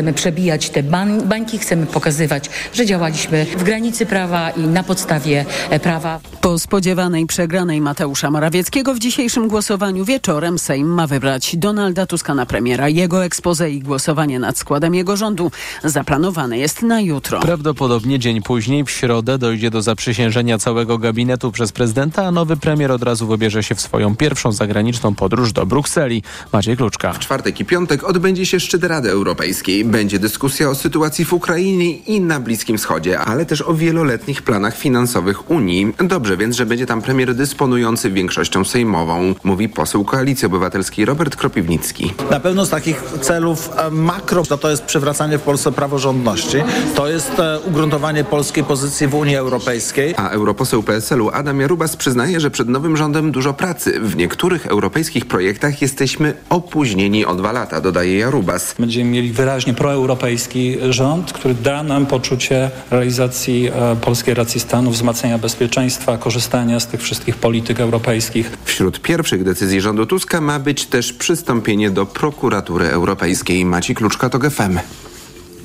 chcemy przebijać te bań, bańki, chcemy pokazywać, że działaliśmy w granicy prawa i na podstawie e, prawa. Po spodziewanej przegranej Mateusza Morawieckiego w dzisiejszym głosowaniu wieczorem Sejm ma wybrać Donalda Tuska na premiera. Jego expose i głosowanie nad składem jego rządu zaplanowane jest na jutro. Prawdopodobnie dzień później, w środę, dojdzie do zaprzysiężenia całego gabinetu przez prezydenta, a nowy premier od razu wybierze się w swoją pierwszą zagraniczną podróż do Brukseli. Maciej Kluczka. W czwartek i piątek odbędzie się szczyt Rady Europejskiej. Będzie dyskusja o sytuacji w Ukrainie i na Bliskim Wschodzie, ale też o wieloletnich planach finansowych Unii. Dobrze więc, że będzie tam premier dysponujący większością sejmową, mówi poseł Koalicji Obywatelskiej Robert Kropiwnicki. Na pewno z takich celów e, makro to, to jest przywracanie w Polsce praworządności, to jest e, ugruntowanie polskiej pozycji w Unii Europejskiej. A europoseł PSL-u Adam Jarubas przyznaje, że przed nowym rządem dużo pracy. W niektórych europejskich projektach jesteśmy opóźnieni o dwa lata, dodaje Jarubas. Będziemy mieli wyraźnie proeuropejski rząd, który da nam poczucie realizacji e, polskiej racji stanu, wzmacniania bezpieczeństwa, korzystania z tych wszystkich polityk europejskich. Wśród pierwszych decyzji rządu Tuska ma być też przystąpienie do prokuratury europejskiej. Maciej Kluczka to GFM.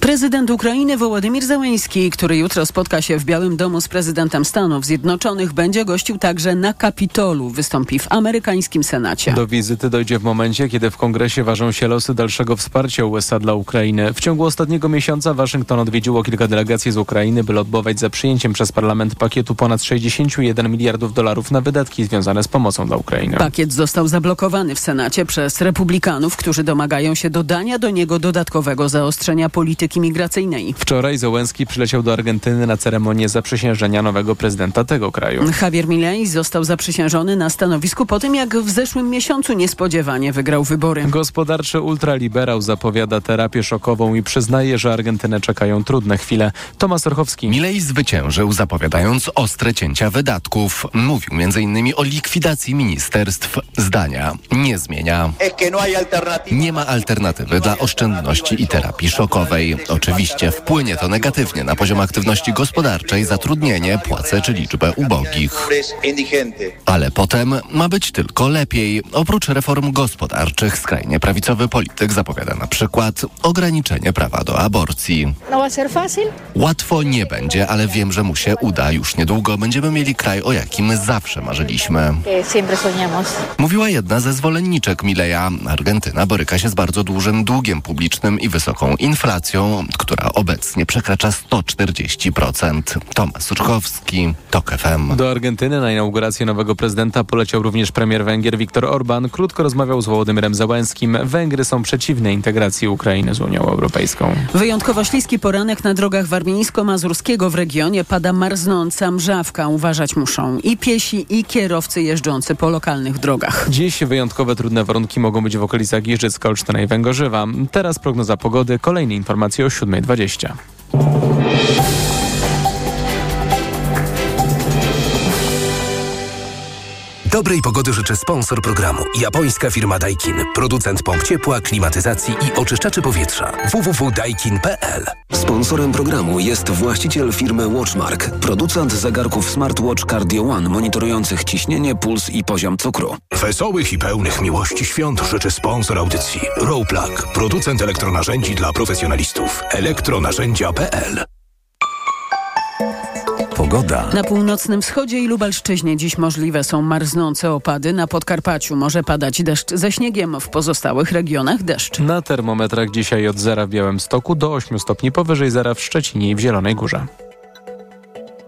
Prezydent Ukrainy Wołodymir Zełenski, który jutro spotka się w Białym Domu z prezydentem Stanów Zjednoczonych, będzie gościł także na Kapitolu. Wystąpi w amerykańskim Senacie. Do wizyty dojdzie w momencie, kiedy w kongresie ważą się losy dalszego wsparcia USA dla Ukrainy. W ciągu ostatniego miesiąca Waszyngton odwiedziło kilka delegacji z Ukrainy, by lobbować za przyjęciem przez parlament pakietu ponad 61 miliardów dolarów na wydatki związane z pomocą dla Ukrainy. Pakiet został zablokowany w Senacie przez republikanów, którzy domagają się dodania do niego dodatkowego zaostrzenia polityki migracyjnej. Wczoraj Zełenski przyleciał do Argentyny na ceremonię zaprzysiężenia nowego prezydenta tego kraju. Javier Milei został zaprzysiężony na stanowisku po tym, jak w zeszłym miesiącu niespodziewanie wygrał wybory. Gospodarczy ultraliberał zapowiada terapię szokową i przyznaje, że Argentynę czekają trudne chwile. Tomasz Orchowski. Milei zwyciężył, zapowiadając ostre cięcia wydatków. Mówił m.in. o likwidacji ministerstw. Zdania nie zmienia. Nie ma alternatywy dla oszczędności i terapii szokowej. Oczywiście wpłynie to negatywnie na poziom aktywności gospodarczej, zatrudnienie, płace czy liczbę ubogich. Ale potem ma być tylko lepiej. Oprócz reform gospodarczych, skrajnie prawicowy polityk zapowiada na przykład ograniczenie prawa do aborcji. Łatwo nie będzie, ale wiem, że mu się uda. Już niedługo będziemy mieli kraj, o jakim zawsze marzyliśmy. Mówiła jedna ze zwolenniczek Mileja. Argentyna boryka się z bardzo dużym długiem publicznym i wysoką inflacją, która obecnie przekracza 140%. Tomasz Urchowski, TOK FM. Do Argentyny na inaugurację nowego prezydenta poleciał również premier Węgier Viktor Orban. Krótko rozmawiał z Wołodymyrem Załęskim. Węgry są przeciwne integracji Ukrainy z Unią Europejską. Wyjątkowo śliski poranek na drogach warmińsko-mazurskiego w regionie pada marznąca mrzawka. Uważać muszą i piesi, i kierowcy jeżdżący po lokalnych drogach. Dziś wyjątkowe trudne warunki mogą być w okolicach Giżycka, Olsztyna i Węgorzywa. Teraz prognoza pogody. Kolejne informacje o 7.20. Dobrej pogody życzę sponsor programu. Japońska firma Daikin. Producent pomp ciepła, klimatyzacji i oczyszczaczy powietrza. www.daikin.pl Sponsorem programu jest właściciel firmy Watchmark. Producent zegarków smartwatch Cardio One monitorujących ciśnienie, puls i poziom cukru. Wesołych i pełnych miłości świąt życzy sponsor audycji. Rowplug. Producent elektronarzędzi dla profesjonalistów. elektronarzędzia.pl Pogoda. Na północnym wschodzie i Lubelszczyźnie dziś możliwe są marznące opady. Na Podkarpaciu może padać deszcz ze śniegiem, w pozostałych regionach deszcz. Na termometrach dzisiaj od zera w Białymstoku do 8 stopni powyżej zera w Szczecinie i w Zielonej Górze.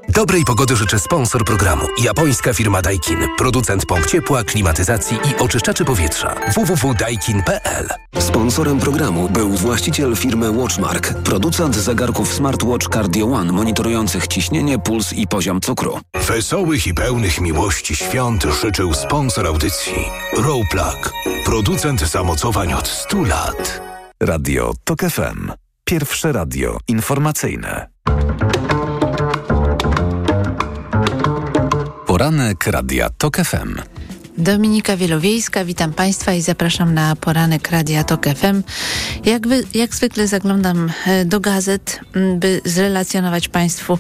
Dobrej pogody życzę sponsor programu. Japońska firma Daikin. Producent pomp ciepła, klimatyzacji i oczyszczaczy powietrza. www.daikin.pl Sponsorem programu był właściciel firmy Watchmark. Producent zegarków smartwatch Cardio One monitorujących ciśnienie, puls i poziom cukru. Wesołych i pełnych miłości świąt życzył sponsor audycji. Rowplug. Producent zamocowań od 100 lat. Radio TOK FM. Pierwsze radio informacyjne. Poranek Radia TOK FM. Dominika Wielowiejska, witam Państwa i zapraszam na poranek Radia Tok FM. Jak, wy, jak zwykle zaglądam e, do gazet, by zrelacjonować Państwu,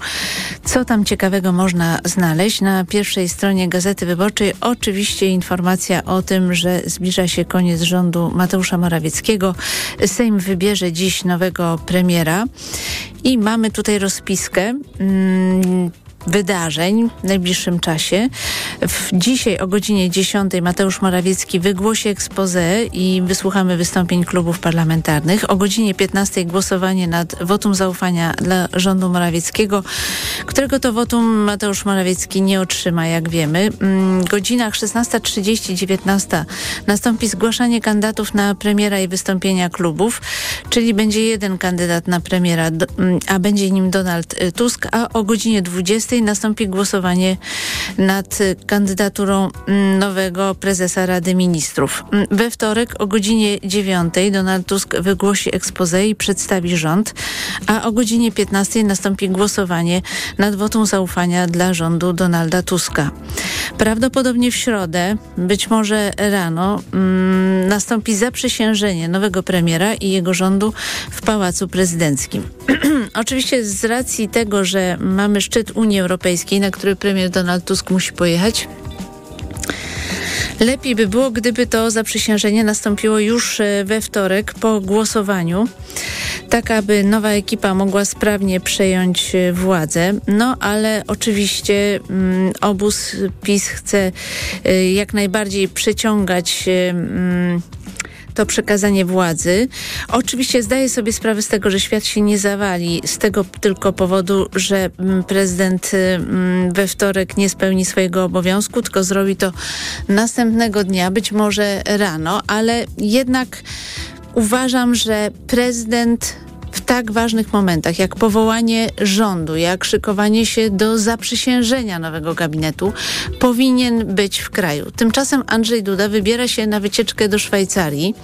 co tam ciekawego można znaleźć. Na pierwszej stronie Gazety Wyborczej oczywiście informacja o tym, że zbliża się koniec rządu Mateusza Morawieckiego. Sejm wybierze dziś nowego premiera i mamy tutaj rozpiskę. Wydarzeń w najbliższym czasie. W dzisiaj o godzinie 10 Mateusz Morawiecki wygłosi expose i wysłuchamy wystąpień klubów parlamentarnych. O godzinie 15 głosowanie nad wotum zaufania dla rządu Morawieckiego, którego to wotum Mateusz Morawiecki nie otrzyma, jak wiemy. W godzinach 16.30-19 nastąpi zgłaszanie kandydatów na premiera i wystąpienia klubów, czyli będzie jeden kandydat na premiera, mm, a będzie nim Donald Tusk, a o godzinie 20 nastąpi głosowanie nad kandydaturą nowego prezesa Rady Ministrów. We wtorek o godzinie 9 Donald Tusk wygłosi expose i przedstawi rząd, a o godzinie 15 nastąpi głosowanie nad wotum zaufania dla rządu Donalda Tuska. Prawdopodobnie w środę, być może rano, mm, nastąpi zaprzysiężenie nowego premiera i jego rządu w Pałacu Prezydenckim. Oczywiście z racji tego, że mamy szczyt Unii Europejskiej, na który premier Donald Tusk musi pojechać, Lepiej by było, gdyby to zaprzysiężenie nastąpiło już e, we wtorek po głosowaniu, tak aby nowa ekipa mogła sprawnie przejąć e, władzę. No ale oczywiście mm, obóz PiS chce y, jak najbardziej przyciągać y, to przekazanie władzy. Oczywiście zdaję sobie sprawę z tego, że świat się nie zawali z tego tylko powodu, że mm, prezydent mm, we wtorek nie spełni swojego obowiązku, tylko zrobi to następnego dnia, być może rano, ale jednak uważam, że prezydent w tak ważnych momentach, jak powołanie rządu, jak szykowanie się do zaprzysiężenia nowego gabinetu, powinien być w kraju. Tymczasem Andrzej Duda wybiera się na wycieczkę do Szwajcarii,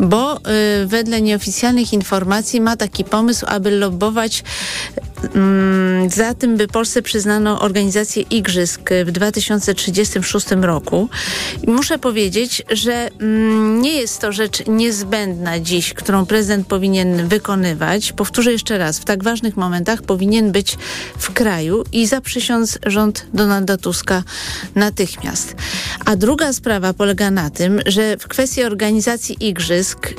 bo y, wedle nieoficjalnych informacji ma taki pomysł, aby lobbować za tym, by Polsce przyznano organizację igrzysk w 2036 roku. Muszę powiedzieć, że mm, nie jest to rzecz niezbędna dziś, którą prezydent powinien wykonywać. Powtórzę jeszcze raz, w tak ważnych momentach powinien być w kraju i zaprzysiąc rząd Donalda Tuska natychmiast. A druga sprawa polega na tym, że w kwestii organizacji igrzysk,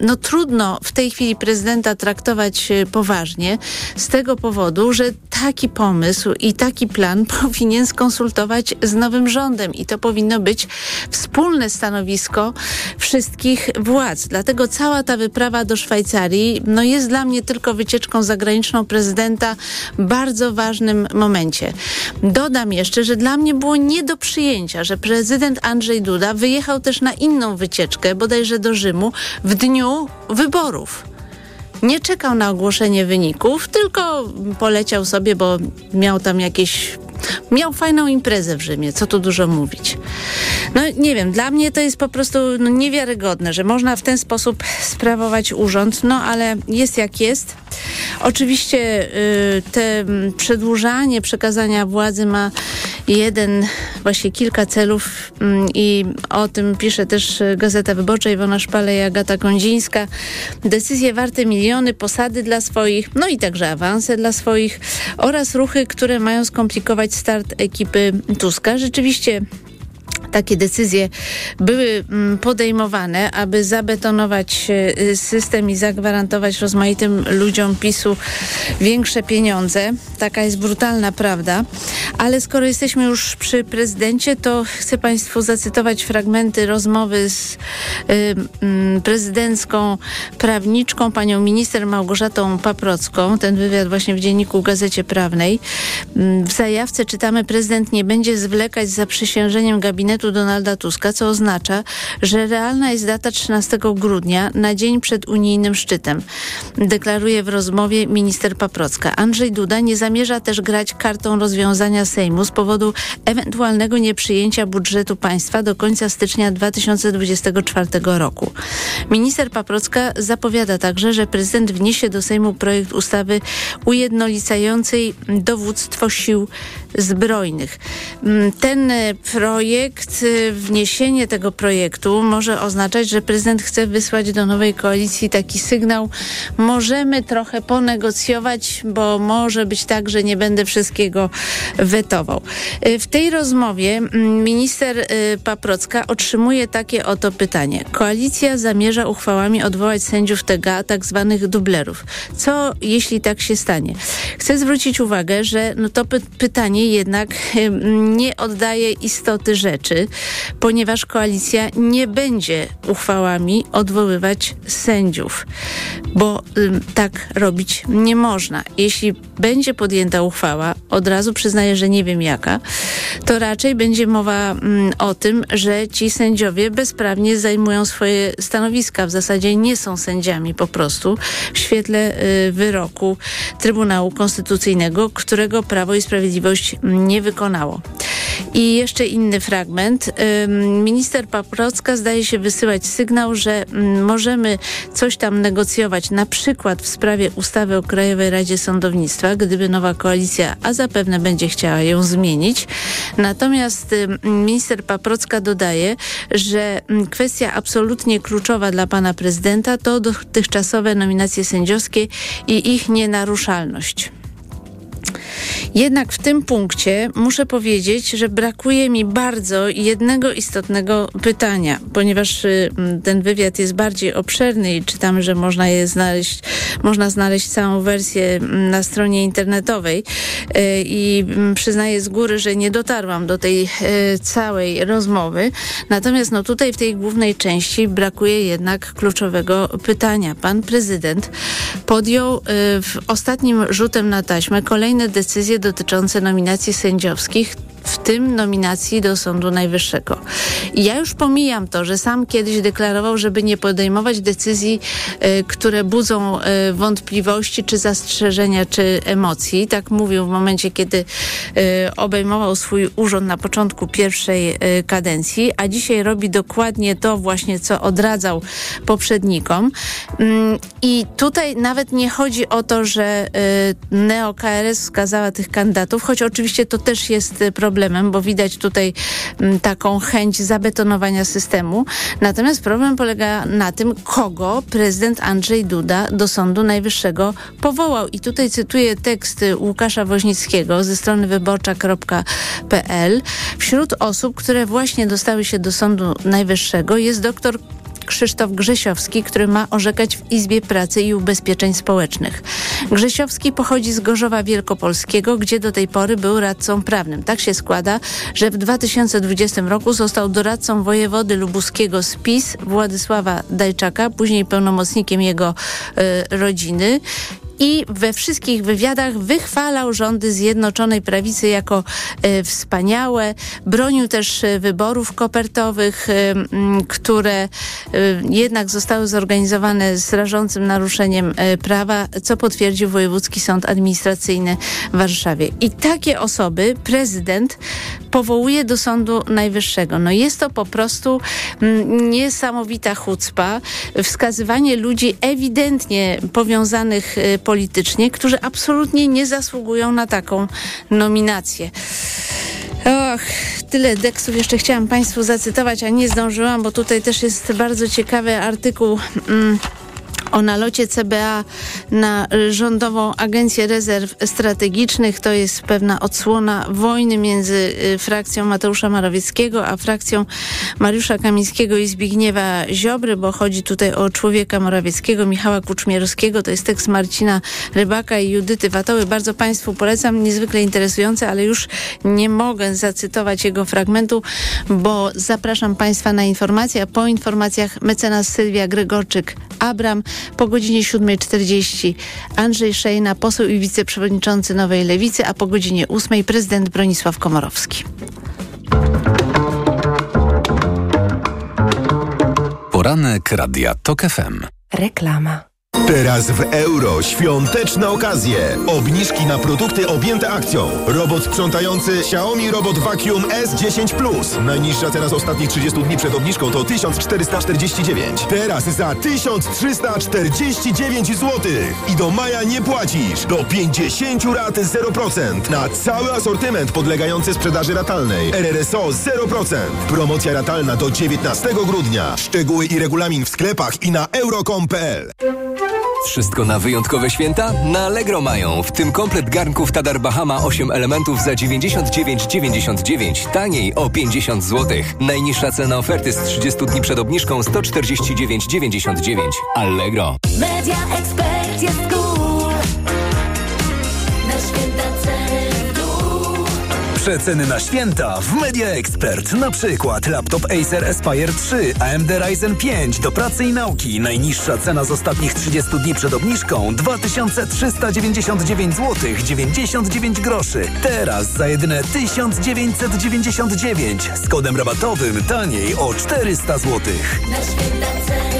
no trudno w tej chwili prezydenta traktować y, poważnie z tego powodu, że taki pomysł i taki plan powinien skonsultować z nowym rządem i to powinno być wspólne stanowisko wszystkich władz. Dlatego cała ta wyprawa do Szwajcarii no jest dla mnie tylko wycieczką zagraniczną prezydenta w bardzo ważnym momencie. Dodam jeszcze, że dla mnie było nie do przyjęcia, że prezydent Andrzej Duda wyjechał też na inną wycieczkę, bodajże do Rzymu, w dniu wyborów nie czekał na ogłoszenie wyników, tylko poleciał sobie, bo miał tam jakieś Miał fajną imprezę w Rzymie, co tu dużo mówić. No nie wiem, dla mnie to jest po prostu no, niewiarygodne, że można w ten sposób sprawować urząd, no ale jest jak jest. Oczywiście y, te przedłużanie przekazania władzy ma jeden, właśnie kilka celów y, i o tym pisze też Gazeta Wyborcza Iwona Szpale i Agata Kondzińska. Decyzje warte miliony, posady dla swoich, no i także awanse dla swoich oraz ruchy, które mają skomplikować start ekipy Tuska. Rzeczywiście takie decyzje były mm, podejmowane, aby zabetonować e, system i zagwarantować rozmaitym ludziom PiSu większe pieniądze. Taka jest brutalna prawda. Ale skoro jesteśmy już przy prezydencie, to chcę Państwu zacytować fragmenty rozmowy z y, y, prezydencką prawniczką, panią minister Małgorzatą Paprocką. Ten wywiad właśnie w dzienniku Gazecie Prawnej. Mm, w zajawce czytamy, prezydent nie będzie zwlekać z zaprzysiężeniem gabinetu gabinetu Donalda Tuska, co oznacza, że realna jest data 13 grudnia na dzień przed unijnym szczytem. Deklaruje w rozmowie minister Paprocka. Andrzej Duda nie zamierza też grać kartą rozwiązania Sejmu z powodu ewentualnego nieprzyjęcia budżetu państwa do końca stycznia 2024 roku. Minister Paprocka zapowiada także, że prezydent wniesie do Sejmu projekt ustawy ujednolicającej dowództwo sił zbrojnych. Mm, ten projekt, wniesienie tego projektu może oznaczać, że prezydent chce wysłać do nowej koalicji taki sygnał, możemy trochę ponegocjować, bo może być tak, że nie będę wszystkiego wetował. W tej rozmowie mm, minister Paprocka otrzymuje takie oto pytanie. Koalicja zamierza uchwałami odwołać sędziów TGA, tak zwanych dublerów. Co jeśli tak się stanie? Chcę zwrócić uwagę, że no to py pytanie jednak nie oddaje istoty rzeczy, ponieważ koalicja nie będzie uchwałami odwoływać sędziów, bo tak robić nie można. Jeśli będzie podjęta uchwała, od razu przyznaję, że nie wiem jaka, to raczej będzie mowa o tym, że ci sędziowie bezprawnie zajmują swoje stanowiska. W zasadzie nie są sędziami po prostu w świetle y, wyroku Trybunału Konstytucyjnego, którego Prawo i Sprawiedliwość nie wykonało. I jeszcze inny fragment. Minister Paprocka zdaje się wysyłać sygnał, że mm, możemy coś tam negocjować, na przykład w sprawie ustawy o Krajowej Radzie Sądownictwa, gdyby nowa koalicja, a zapewne będzie chciała ją zmienić. Natomiast minister Paprocka dodaje, że mm, kwestia absolutnie kluczowa dla pana prezydenta to dotychczasowe nominacje sędziowskie i ich nienaruszalność. Jednak w tym punkcie muszę powiedzieć, że brakuje mi bardzo jednego istotnego pytania, ponieważ y, ten wywiad jest bardziej obszerny i czytam, że można je znaleźć, można znaleźć całą wersję na stronie internetowej y, i przyznaję z góry, że nie dotarłam do tej y, całej rozmowy. Natomiast no tutaj w tej głównej części brakuje jednak kluczowego pytania. Pan prezydent podjął w ostatnim rzutem na taśmę kolejne decyzje dotyczące nominacji sędziowskich, w tym nominacji do Sądu Najwyższego. I ja już pomijam to, że sam kiedyś deklarował, żeby nie podejmować decyzji, y, które budzą y, wątpliwości, czy zastrzeżenia, czy emocji. Tak mówił w momencie, kiedy y, obejmował swój urząd na początku pierwszej kadencji, a dzisiaj robi dokładnie to właśnie, co odradzał poprzednikom. Mm, I tutaj nawet nie chodzi o to, że neo-KRS wskazała tych kandydatów, choć oczywiście to też jest problem problemem, bo widać tutaj mm, taką chęć zabetonowania systemu. Natomiast problem polega na tym, kogo prezydent Andrzej Duda do Sądu Najwyższego powołał. I tutaj cytuję tekst Łukasza Woźnickiego ze strony wyborcza.pl. Wśród osób, które właśnie dostały się do Sądu Najwyższego jest doktor Krzysztof Grzesiowski, który ma orzekać w Izbie Pracy i Ubezpieczeń Społecznych. Grzesiowski pochodzi z Gorzowa Wielkopolskiego, gdzie do tej pory był radcą prawnym. Tak się składa, że w 2020 roku został doradcą wojewody lubuskiego z PiS Władysława Dajczaka, później pełnomocnikiem jego y, rodziny i we wszystkich wywiadach wychwalał rządy Zjednoczonej Prawicy jako e, wspaniałe. Bronił też e, wyborów kopertowych, e, które jednak zostały zorganizowane z rażącym naruszeniem prawa, co potwierdził Wojewódzki Sąd Administracyjny w Warszawie. I takie osoby prezydent powołuje do Sądu Najwyższego. No jest to po prostu niesamowita chucpa, wskazywanie ludzi ewidentnie powiązanych e, politycznie, którzy absolutnie nie zasługują na taką nominację. Och, tyle tekstów jeszcze chciałam Państwu zacytować, a nie zdążyłam, bo tutaj też jest bardzo ciekawy artykuł. Mm, o nalocie CBA na Rządową Agencję Rezerw Strategicznych. To jest pewna odsłona wojny między y, frakcją Mateusza Morawieckiego a frakcją Mariusza Kamińskiego i Zbigniewa Ziobry, bo chodzi tutaj o człowieka Morawieckiego, Michała Kuczmierowskiego. To jest tekst Marcina Rybaka i Judyty Watoły. Bardzo Państwu polecam, niezwykle interesujący, ale już nie mogę zacytować jego fragmentu, bo zapraszam Państwa na informacje, a po informacjach mecenas Sylwia Gregorczyk-Abram, po godzinie 7.40 Andrzej Szejna, poseł i wiceprzewodniczący Nowej Lewicy, a po godzinie 8.00 prezydent Bronisław Komorowski. Poranek Radia TOK FM. Reklama. Teraz w euro świąteczne okazje. Obniżki na produkty objęte akcją. Robot sprzątający Xiaomi Robot Vacuum S10 Plus. Najniższa cena z ostatnich 30 dni przed obniżką to 1449. Teraz za 1349 zł. I do maja nie płacisz. Do 50 rat 0%. Na cały asortyment podlegający sprzedaży ratalnej. RRSO 0%. Promocja ratalna do 19 grudnia. Szczegóły i regulamin w sklepach i na euro.com.pl. Wszystko na wyjątkowe święta? Na Allegro mają, w tym komplet garnków Tadar Bahama 8 elementów za 99,99, taniej o 50 zł. Najniższa cena oferty z 30 dni przed obniżką 149,99. Allegro. Media Expert Przeceny na święta w Media Expert. Na przykład laptop Acer Aspire 3, AMD Ryzen 5 do pracy i nauki. Najniższa cena z ostatnich 30 dni przed obniżką 2399 zł 99 groszy. Teraz za jedyne 1999 z kodem rabatowym taniej o 400 zł. Na święta ceny.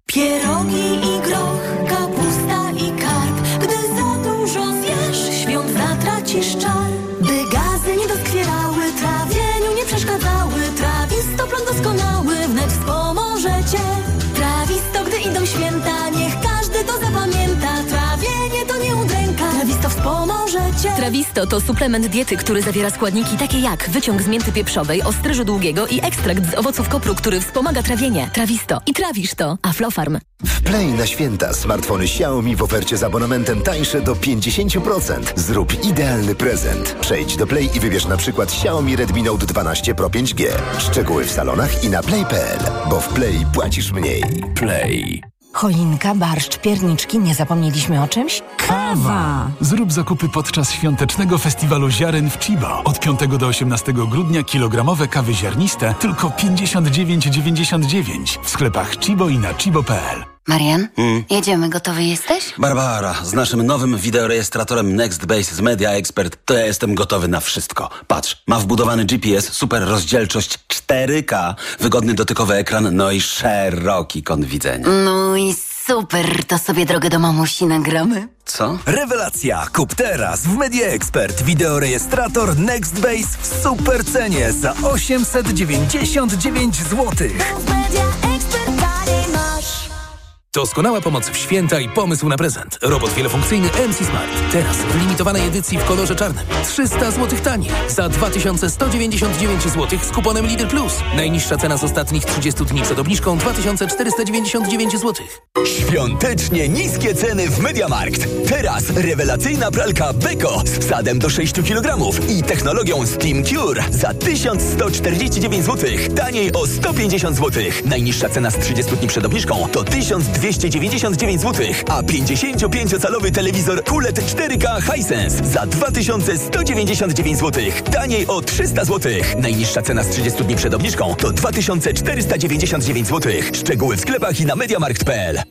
Pierogi i groch, kapusta i karp. Gdy za dużo zjesz, świąt zatracisz czar. By wspomoże cię. Trawisto to suplement diety, który zawiera składniki takie jak wyciąg z mięty pieprzowej, ostryżu długiego i ekstrakt z owoców kopru, który wspomaga trawienie. Trawisto. I trawisz to. Aflofarm. W Play na święta smartfony Xiaomi w ofercie z abonamentem tańsze do 50%. Zrób idealny prezent. Przejdź do Play i wybierz na przykład Xiaomi Redmi Note 12 Pro 5G. Szczegóły w salonach i na play.pl, bo w Play płacisz mniej. Play. Choinka, barszcz, pierniczki, nie zapomnieliśmy o czymś? Kawa! Zrób zakupy podczas świątecznego festiwalu ziaren w Chiba. Od 5 do 18 grudnia kilogramowe kawy ziarniste tylko 59,99 w sklepach Chibo i na chibo.pl. Marian, jedziemy, gotowy jesteś? Barbara, z naszym nowym wideorejestratorem NextBase z Media Expert to ja jestem gotowy na wszystko. Patrz, ma wbudowany GPS, super rozdzielczość 4K, wygodny dotykowy ekran, no i szeroki kąt widzenia. No i super, to sobie drogę do mamusi nagramy. Co? Rewelacja! Kup teraz w Media Expert wideorejestrator NextBase w super cenie za 899 zł. Media. Doskonała pomoc w święta i pomysł na prezent. Robot wielofunkcyjny MC Smart. Teraz w limitowanej edycji w kolorze czarnym. 300 zł taniej. Za 2199 zł z kuponem Lidl Plus. Najniższa cena z ostatnich 30 dni przed obniżką 2499 zł. Świątecznie niskie ceny w Mediamarkt. Teraz rewelacyjna pralka Beko z wsadem do 6 kg i technologią Steam Cure za 1149 zł. Taniej o 150 zł. Najniższa cena z 30 dni przed obniżką to 1299 zł, a 55-calowy telewizor QLED 4K Hisense za 2199 zł. Taniej o 300 zł. Najniższa cena z 30 dni przed obniżką to 2499 zł. Szczegóły w sklepach i na mediamarkt.pl.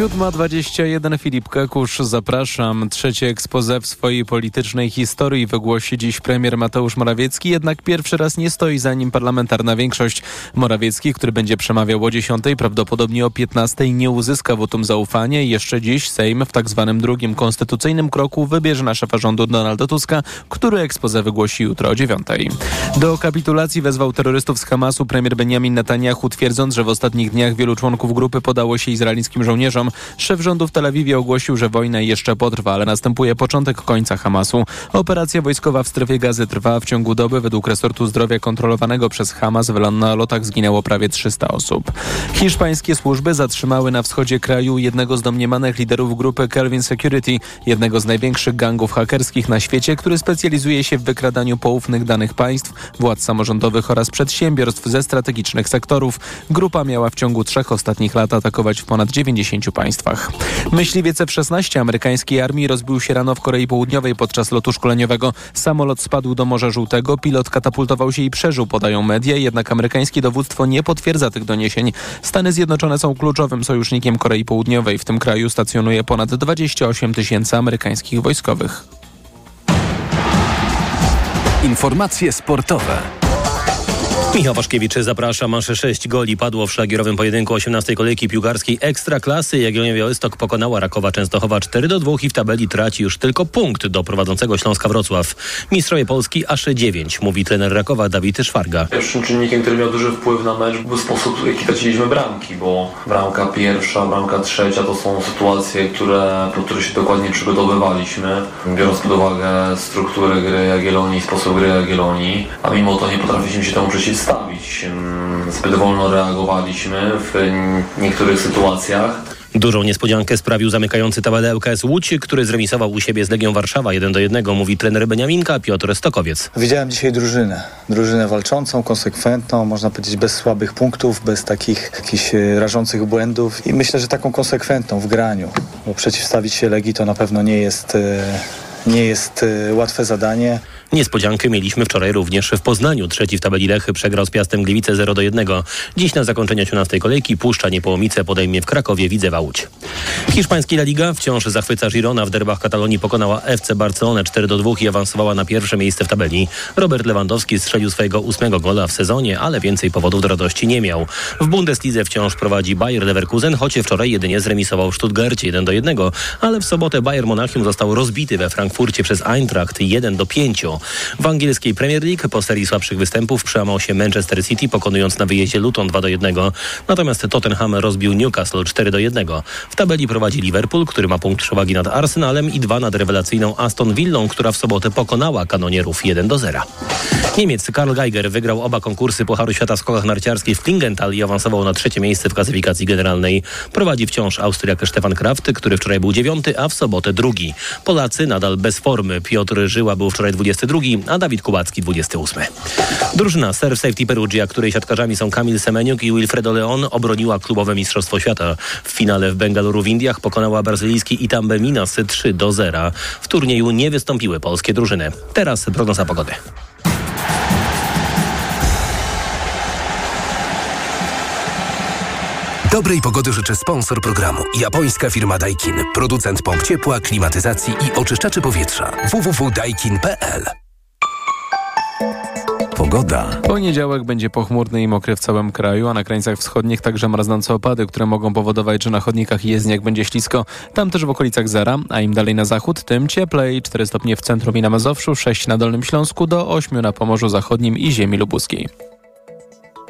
7.21 Filip Kekusz, zapraszam. Trzecie ekspoze w swojej politycznej historii wygłosi dziś premier Mateusz Morawiecki, jednak pierwszy raz nie stoi za nim parlamentarna większość. Morawiecki, który będzie przemawiał o 10, prawdopodobnie o 15 nie uzyska wotum zaufania jeszcze dziś Sejm w tak zwanym drugim konstytucyjnym kroku wybierze na szefa rządu Donalda Tuska, który ekspoze wygłosi jutro o 9. Do kapitulacji wezwał terrorystów z Hamasu premier Benjamin Netanyahu, twierdząc, że w ostatnich dniach wielu członków grupy podało się izraelskim żołnierzom. Szef rządu w Tel Awiwie ogłosił, że wojna jeszcze potrwa, ale następuje początek końca Hamasu. Operacja wojskowa w strefie gazy trwa w ciągu doby. Według resortu zdrowia kontrolowanego przez Hamas w na lotach zginęło prawie 300 osób. Hiszpańskie służby zatrzymały na wschodzie kraju jednego z domniemanych liderów grupy Kelvin Security, jednego z największych gangów hakerskich na świecie, który specjalizuje się w wykradaniu poufnych danych państw, władz samorządowych oraz przedsiębiorstw ze strategicznych sektorów. Grupa miała w ciągu trzech ostatnich lat atakować w ponad 90 państwach. Myśliwiec F-16 amerykańskiej armii rozbił się rano w Korei Południowej podczas lotu szkoleniowego. Samolot spadł do Morza Żółtego, pilot katapultował się i przeżył, podają media, jednak amerykańskie dowództwo nie potwierdza tych doniesień. Stany Zjednoczone są kluczowym sojusznikiem Korei Południowej. W tym kraju stacjonuje ponad 28 tysięcy amerykańskich wojskowych. Informacje sportowe. Michał Waszkiewicz zaprasza. Mansze 6 goli padło w szlagierowym pojedynku 18 kolejki piłkarskiej Ekstraklasy. Jagiellonia Białystok pokonała Rakowa Częstochowa 4 do 2 i w tabeli traci już tylko punkt do prowadzącego Śląska Wrocław. Mistrzowie Polski aż 9, mówi trener Rakowa Dawid Szwarga. Pierwszym czynnikiem, który miał duży wpływ na mecz był sposób, w jaki traciliśmy bramki, bo bramka pierwsza, bramka trzecia to są sytuacje, które, po które się dokładnie przygotowywaliśmy, biorąc pod uwagę strukturę gry Jagiellonii, sposób gry Jagiellonii, a mimo to nie potrafiliśmy się temu przeciwstawić przedstawić. Zbyt wolno reagowaliśmy w niektórych sytuacjach. Dużą niespodziankę sprawił zamykający tabelę ŁKS Łódź, który zremisował u siebie z Legią Warszawa 1 do 1, mówi trener Beniaminka Piotr Stokowiec. Widziałem dzisiaj drużynę. Drużynę walczącą, konsekwentną, można powiedzieć bez słabych punktów, bez takich jakichś e, rażących błędów i myślę, że taką konsekwentną w graniu, bo przeciwstawić się Legii to na pewno nie jest, e, nie jest e, łatwe zadanie. Niespodziankę mieliśmy wczoraj również w Poznaniu. Trzeci w tabeli Lechy przegrał z Piastem Gliwice 0 do 1. Dziś na zakończenie 18 kolejki Puszcza Niepołomice podejmie w Krakowie Widzewa Łódź. Hiszpański La Liga wciąż zachwyca Girona. W derbach Katalonii pokonała FC Barcelonę 4 do 2 i awansowała na pierwsze miejsce w tabeli. Robert Lewandowski strzelił swojego ósmego gola w sezonie, ale więcej powodów do radości nie miał. W Bundeslidze wciąż prowadzi Bayer Leverkusen, choć wczoraj jedynie zremisował w Stuttgarcie 1 do 1, ale w sobotę Bayer Monachium został rozbity we Frankfurcie przez Eintracht 1 do 5. W angielskiej Premier League po serii słabszych występów przełamał się Manchester City, pokonując na wyjeździe Luton 2 do 1. Natomiast Tottenham rozbił Newcastle 4 do 1. W tabeli prowadzi Liverpool, który ma punkt przewagi nad Arsenalem i dwa nad rewelacyjną Aston Villą, która w sobotę pokonała kanonierów 1 do 0. Niemiec Karl Geiger wygrał oba konkursy Pucharu Świata w skokach narciarskich w Klingenthal i awansował na trzecie miejsce w klasyfikacji generalnej. Prowadzi wciąż Austriak Stefan Kraft, który wczoraj był dziewiąty, a w sobotę drugi. Polacy nadal bez formy. Piotr Żyła był wczoraj 22, a Dawid Kubacki 28. Drużyna Surf Safety Perugia, której siatkarzami są Kamil Semeniuk i Wilfredo Leon, obroniła klubowe Mistrzostwo Świata. W finale w Bengaluru w Indiach pokonała brazylijski Itambe Minas 3 do 0. W turnieju nie wystąpiły polskie drużyny. Teraz prognoza pogody. Dobrej pogody życzę sponsor programu. Japońska firma Daikin. Producent pomp ciepła, klimatyzacji i oczyszczaczy powietrza. www.daikin.pl Pogoda. Poniedziałek będzie pochmurny i mokry w całym kraju, a na krańcach wschodnich także mraznące opady, które mogą powodować, że na chodnikach i jezdniach będzie ślisko. Tam też w okolicach zera, a im dalej na zachód, tym cieplej. 4 stopnie w centrum i na Mazowszu, 6 na Dolnym Śląsku, do 8 na Pomorzu Zachodnim i ziemi lubuskiej.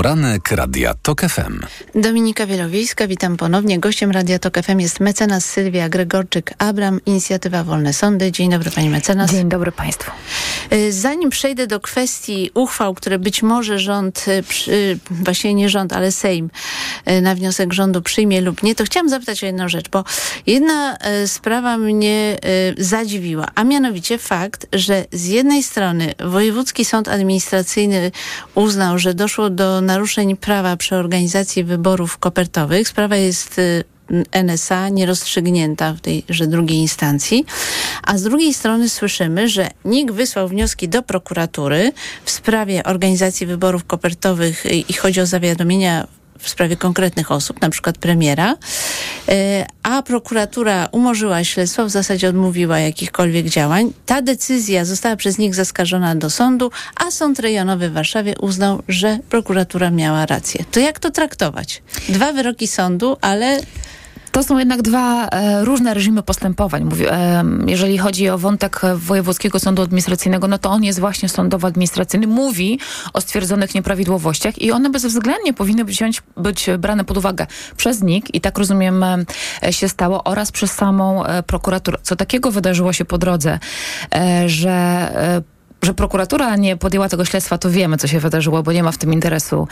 Poranek Radia TOK FM. Dominika Wielowiejska, witam ponownie. Gościem Radia TOK FM jest mecenas Sylwia Gregorczyk-Abram, Inicjatywa Wolne Sądy. Dzień dobry pani mecenas. Dzień dobry państwu. Y, zanim przejdę do kwestii uchwał, które być może rząd, y, y, właśnie nie rząd, ale Sejm na wniosek rządu przyjmie lub nie, to chciałam zapytać o jedną rzecz, bo jedna sprawa mnie zadziwiła, a mianowicie fakt, że z jednej strony Wojewódzki Sąd Administracyjny uznał, że doszło do naruszeń prawa przy organizacji wyborów kopertowych. Sprawa jest NSA nierozstrzygnięta w tejże drugiej instancji, a z drugiej strony słyszymy, że NIK wysłał wnioski do prokuratury w sprawie organizacji wyborów kopertowych i chodzi o zawiadomienia w sprawie konkretnych osób, na przykład premiera, e, a prokuratura umorzyła śledztwo, w zasadzie odmówiła jakichkolwiek działań. Ta decyzja została przez nich zaskarżona do sądu, a Sąd Rejonowy w Warszawie uznał, że prokuratura miała rację. To jak to traktować? Dwa wyroki sądu, ale To są jednak dwa e, różne reżimy postępowań. Mówi, e, jeżeli chodzi o wątek Wojewódzkiego Sądu Administracyjnego, no to on jest właśnie sądowo-administracyjny, mówi o stwierdzonych nieprawidłowościach i one bezwzględnie powinny być, brane pod uwagę przez NIK i tak rozumiem e, się stało oraz przez samą e, prokuraturę. Co takiego wydarzyło się po drodze, e, że e, że prokuratura nie podjęła tego śledztwa, to wiemy, co się wydarzyło, bo nie ma w tym interesu,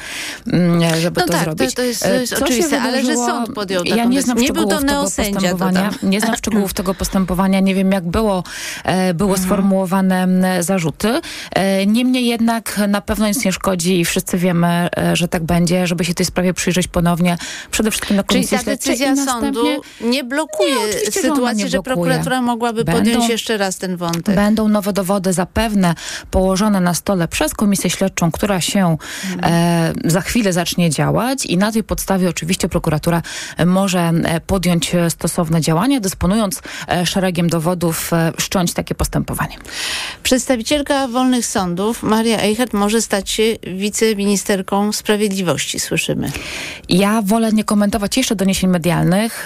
mm, żeby No to tak, to- zrobić. to jest- E, to jest co się oczywiste, ale że sąd podjął Ja taką nie znam. Nie był to neosędzia. Nie znam szczegółów tego postępowania. Nie wiem, jak było, e, były Mhm. sformułowane zarzuty. E, Niemniej jednak na pewno nic nie szkodzi i wszyscy wiemy, e, że tak będzie, żeby się tej sprawie przyjrzeć ponownie. Przede wszystkim na Czyli komisji ta śledczej decyzja sądu nie blokuje Nie, oczywiście, że sytuacji, nie że blokuje. prokuratura mogłaby Będą- podjąć jeszcze raz ten wątek. Będą nowe dowody zapewne położone na stole przez komisję śledczą, która się e, za chwilę zacznie działać i na tej podstawie oczywiście prokuratura może e, podjąć stosowne działania, dysponując e, szeregiem dowodów, e, wszcząć takie postępowanie. Przedstawicielka wolnych sądów, Maria Eichert, może stać się wiceministerką sprawiedliwości, słyszymy. Ja wolę nie komentować jeszcze doniesień medialnych,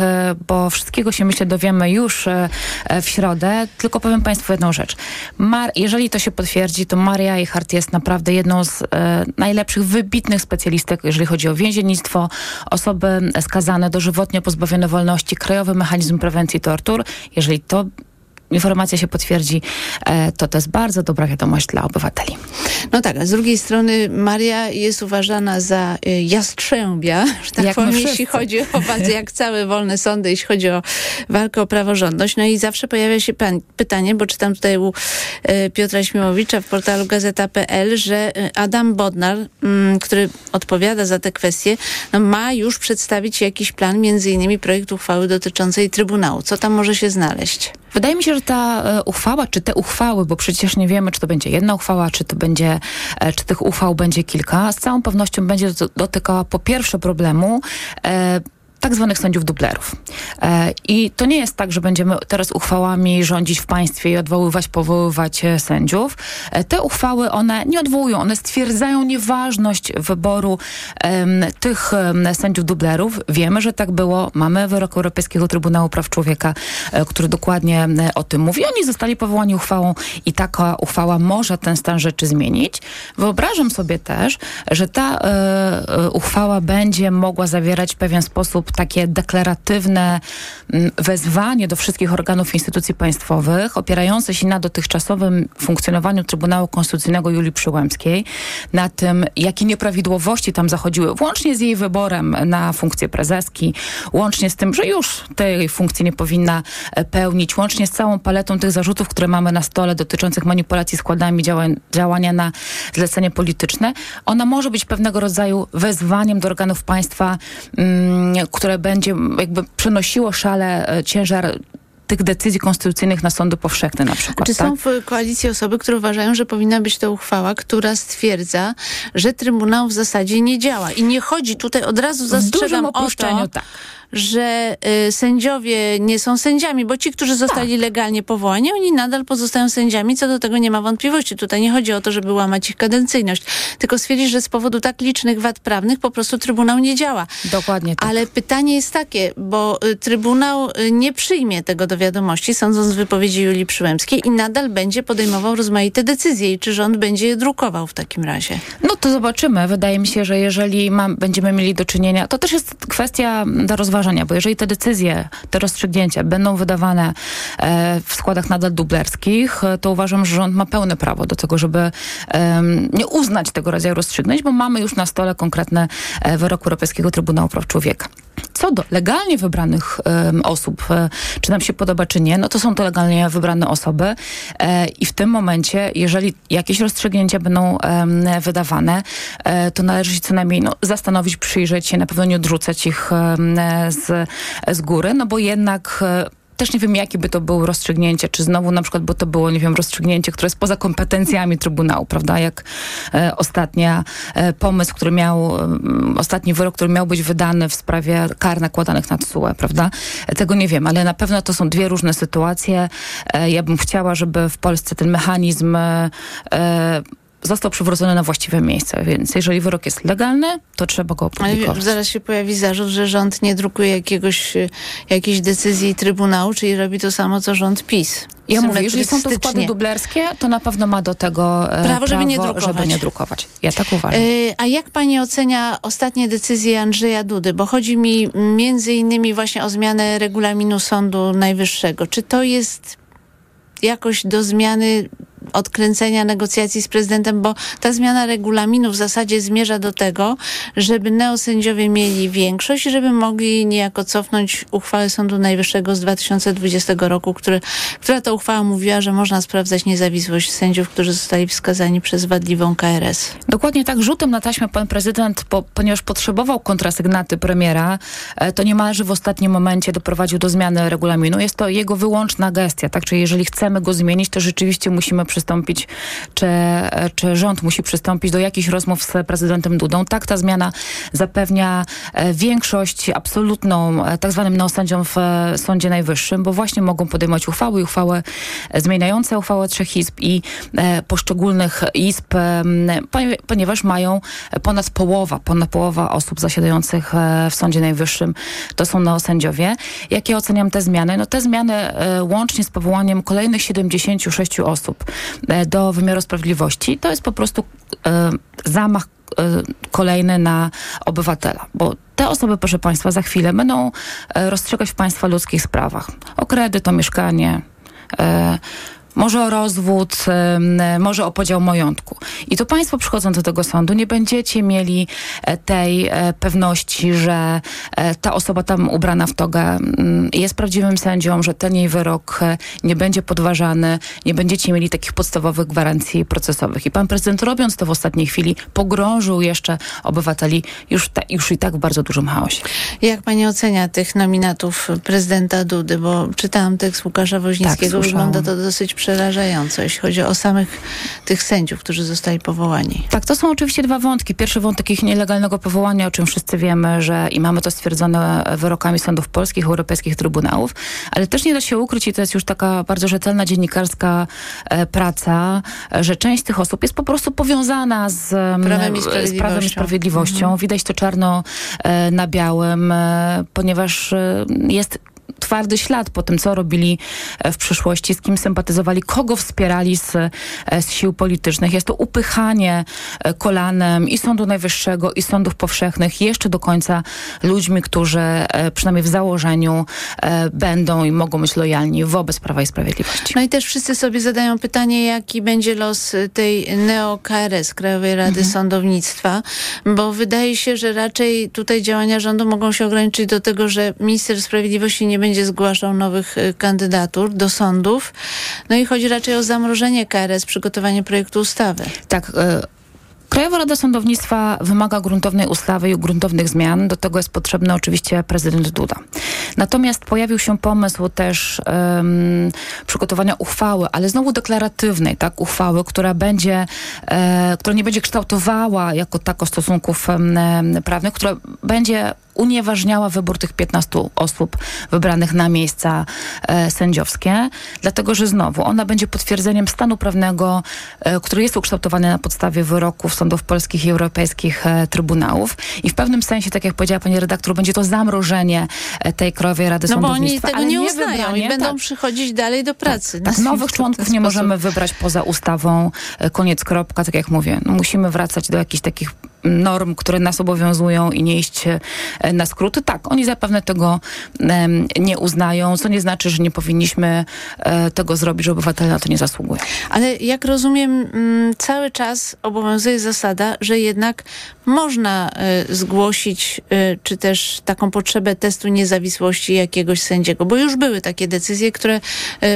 bo wszystkiego się myślę dowiemy już w środę. Tylko powiem Państwu jedną rzecz. Mar jeżeli to się potwierdzi, to Maria Eichhardt jest naprawdę jedną z e, najlepszych, wybitnych specjalistek, jeżeli chodzi o więziennictwo, osoby skazane dożywotnie pozbawione wolności, krajowy mechanizm prewencji tortur. Jeżeli to informacja się potwierdzi, e, to to jest bardzo dobra wiadomość dla obywateli. No tak, a z drugiej strony Maria jest uważana za y, jastrzębia, że tak Jak powiem, jeśli chodzi o walkę, jak całe wolne sądy, jeśli chodzi o walkę o praworządność. No i zawsze pojawia się pytanie, bo czytam tutaj u y, Piotra Śmiłowicza w portalu gazeta.pl, że Adam Bodnar, mm, który odpowiada za te kwestie, no, ma już przedstawić jakiś plan, między innymi projekt uchwały dotyczącej Trybunału. Co tam może się znaleźć? Wydaje mi się, że ta e, uchwała, czy te uchwały, bo przecież nie wiemy, czy to będzie jedna uchwała, czy to będzie, e, czy tych uchwał będzie kilka, z całą pewnością będzie doty- dotykała po pierwsze problemu e, tak zwanych sędziów dublerów. E, I to nie jest tak, że będziemy teraz uchwałami rządzić w państwie i odwoływać, powoływać e, sędziów. E, te uchwały, one nie odwołują, one stwierdzają nieważność wyboru em, tych em, sędziów dublerów. Wiemy, że tak było. Mamy wyrok Europejskiego Trybunału Praw Człowieka, który dokładnie o tym mówi. Oni zostali powołani uchwałą i taka uchwała może ten stan rzeczy zmienić. Wyobrażam sobie też, że ta e, uchwała będzie mogła zawierać w pewien sposób takie deklaratywne mm, wezwanie do wszystkich organów instytucji państwowych, opierające się na dotychczasowym funkcjonowaniu Trybunału Konstytucyjnego Julii Przyłębskiej, na tym, jakie nieprawidłowości tam zachodziły, włącznie z jej wyborem na funkcję prezeski, łącznie z tym, że już tej funkcji nie powinna e, pełnić, łącznie z całą paletą tych zarzutów, które mamy na stole dotyczących manipulacji składami, działań, działania na zlecenie polityczne, ona może być pewnego rodzaju wezwaniem do organów państwa, mm, które będzie jakby przenosiło szale e, ciężar tych decyzji konstytucyjnych na sądy powszechne na przykład. Czy tak? są w koalicji osoby, które uważają, że powinna być to uchwała, która stwierdza, że Trybunał w zasadzie nie działa? I nie chodzi tutaj, od razu zastrzegam dużym o to, tak. Że y, sędziowie nie są sędziami, bo ci, którzy zostali legalnie powołani, oni nadal pozostają sędziami, co do tego nie ma wątpliwości. Tutaj nie chodzi o to, żeby łamać ich kadencyjność, tylko stwierdzić, że z powodu tak licznych wad prawnych po prostu Trybunał nie działa. Dokładnie tak. Ale pytanie jest takie, bo y, Trybunał y, nie przyjmie tego do wiadomości, sądząc z wypowiedzi Julii Przyłębskiej i nadal będzie podejmował rozmaite decyzje. I czy rząd będzie je drukował w takim razie? No to zobaczymy. Wydaje mi się, że jeżeli mam, będziemy mieli do czynienia, to też jest kwestia do rozważenia, bo jeżeli te decyzje, te rozstrzygnięcia będą wydawane e, w składach nadal dublerskich, e, to uważam, że rząd ma pełne prawo do tego, żeby nie uznać tego rodzaju rozstrzygnięć, bo mamy już na stole konkretne e, wyrok Europejskiego Trybunału Praw Człowieka. Co do legalnie wybranych osób, e, czy nam się podoba, czy nie, no to są to legalnie wybrane osoby. E, i w tym momencie, jeżeli jakieś rozstrzygnięcia będą wydawane, e, to należy się co najmniej no, zastanowić, przyjrzeć się, na pewno nie odrzucać ich z, z góry, no bo jednak też nie wiem, jakie by to było rozstrzygnięcie, czy znowu na przykład, bo to było, nie wiem, rozstrzygnięcie, które jest poza kompetencjami Trybunału, prawda, jak e, ostatnia e, pomysł, który miał, e, ostatni wyrok, który miał być wydany w sprawie kar nakładanych na TSUE, prawda, e, tego nie wiem, ale na pewno to są dwie różne sytuacje. E, ja bym chciała, żeby w Polsce ten mechanizm e, został przywrócony na właściwe miejsce, więc jeżeli wyrok jest legalny, to trzeba go Ale opublikować. zaraz się pojawi zarzut, że rząd nie drukuje jakiegoś, e, jakiejś decyzji Trybunału, czyli robi to samo, co rząd PiS. Ja mówię, jeżeli są to składy dublerskie, to na pewno ma do tego e, Prawo, żeby nie drukować. żeby nie drukować. Ja tak uważam. E, A jak pani ocenia ostatnie decyzje Andrzeja Dudy? Bo chodzi mi między innymi właśnie o zmianę regulaminu Sądu Najwyższego. Czy to jest jakoś do zmiany odkręcenia negocjacji z prezydentem, bo ta zmiana regulaminu w zasadzie zmierza do tego, żeby neosędziowie mieli większość żeby mogli niejako cofnąć uchwałę Sądu Najwyższego z 2020 roku, który, która to uchwała mówiła, że można sprawdzać niezawisłość sędziów, którzy zostali wskazani przez wadliwą KRS. Dokładnie tak, rzutem na taśmę pan prezydent, po, ponieważ potrzebował kontrasygnaty premiera, e, to niemalże w ostatnim momencie doprowadził do zmiany regulaminu. Jest to jego wyłączna gestia, tak? Czyli jeżeli chcemy go zmienić, to rzeczywiście musimy przystąpić, czy, czy rząd musi przystąpić do jakichś rozmów z prezydentem Dudą. Tak, ta zmiana zapewnia e, większość absolutną e, tak zwanym neosędziom w e, Sądzie Najwyższym, bo właśnie mogą podejmować uchwały i uchwały zmieniające uchwałę trzech izb i poszczególnych izb, ponieważ mają ponad połowa, ponad połowa osób zasiadających w Sądzie Najwyższym to są neosędziowie. Jak ja oceniam te zmiany? No te zmiany łącznie z powołaniem kolejnych 76 osób do wymiaru sprawiedliwości, to jest po prostu e, zamach e, kolejny na obywatela, bo te osoby, proszę Państwa, za chwilę będą e, rozstrzygać w Państwa ludzkich sprawach. O kredyt, o mieszkanie, e, może o rozwód, może o podział majątku. I to państwo przychodząc do tego sądu nie będziecie mieli e, tej e, pewności, że e, ta osoba tam ubrana w togę mm, jest prawdziwym sędzią, że ten jej wyrok nie będzie podważany, nie będziecie mieli takich podstawowych gwarancji procesowych. I pan prezydent robiąc to w ostatniej chwili pogrążył jeszcze obywateli już, ta, już i tak w bardzo dużym chaosie. Jak pani ocenia tych nominatów prezydenta Dudy? Bo czytałam tekst Łukasza Woźnickiego. Tak. Wygląda to dosyć przerażająco, jeśli chodzi o samych tych sędziów, którzy zostali powołani. Tak, to są oczywiście dwa wątki. Pierwszy wątek ich nielegalnego powołania, o czym wszyscy wiemy, że i mamy to stwierdzone wyrokami sądów polskich, europejskich trybunałów, ale też nie da się ukryć, i to jest już taka bardzo rzetelna dziennikarska e, praca, że część tych osób jest po prostu powiązana z em, Prawem i z Prawem i Sprawiedliwością. Sprawiedliwością. Mhm. Widać to czarno e, na białym, e, ponieważ jest twardy ślad po tym, co robili e, w przyszłości, z kim sympatyzowali, kogo wspierali z, e, z sił politycznych. Jest to upychanie e, kolanem i Sądu Najwyższego, i sądów powszechnych jeszcze do końca ludźmi, którzy przynajmniej w założeniu będą i mogą być lojalni wobec Prawa i Sprawiedliwości. No i też wszyscy sobie zadają pytanie, jaki będzie los tej neo-KRS, Krajowej Rady Mhm. Sądownictwa, bo wydaje się, że raczej tutaj działania rządu mogą się ograniczyć do tego, że minister sprawiedliwości nie będzie zgłaszał nowych y, kandydatur do sądów. No i chodzi raczej o zamrożenie KRS, przygotowanie projektu ustawy. Tak. e, Krajowa Rada Sądownictwa wymaga gruntownej ustawy i gruntownych zmian. Do tego jest potrzebny oczywiście prezydent Duda. Natomiast pojawił się pomysł też em, przygotowania uchwały, ale znowu deklaratywnej, tak? Uchwały, która będzie, e, która nie będzie kształtowała jako tako stosunków prawnych, która będzie unieważniała wybór tych 15 osób wybranych na miejsca e, sędziowskie, dlatego że znowu ona będzie potwierdzeniem stanu prawnego, e, który jest ukształtowany na podstawie wyroków sądów polskich i europejskich e, trybunałów i w pewnym sensie, tak jak powiedziała pani redaktor, będzie to zamrożenie e, tej Krajowej Rady No bo oni Sądownictwa. tego ale nie uznają wybranie, i będą tak. przychodzić dalej do pracy. Tak, No, nowych członków nie możemy wybrać poza ustawą. E, Koniec, kropka, tak jak mówię. No, musimy wracać do jakichś takich norm, które nas obowiązują i nie iść e, na skróty. Tak, oni zapewne tego nie uznają, co nie znaczy, że nie powinniśmy e, tego zrobić, że obywatele na to nie zasługują. Ale jak rozumiem, mm, cały czas obowiązuje zasada, że jednak można y, zgłosić czy też taką potrzebę testu niezawisłości jakiegoś sędziego, bo już były takie decyzje, które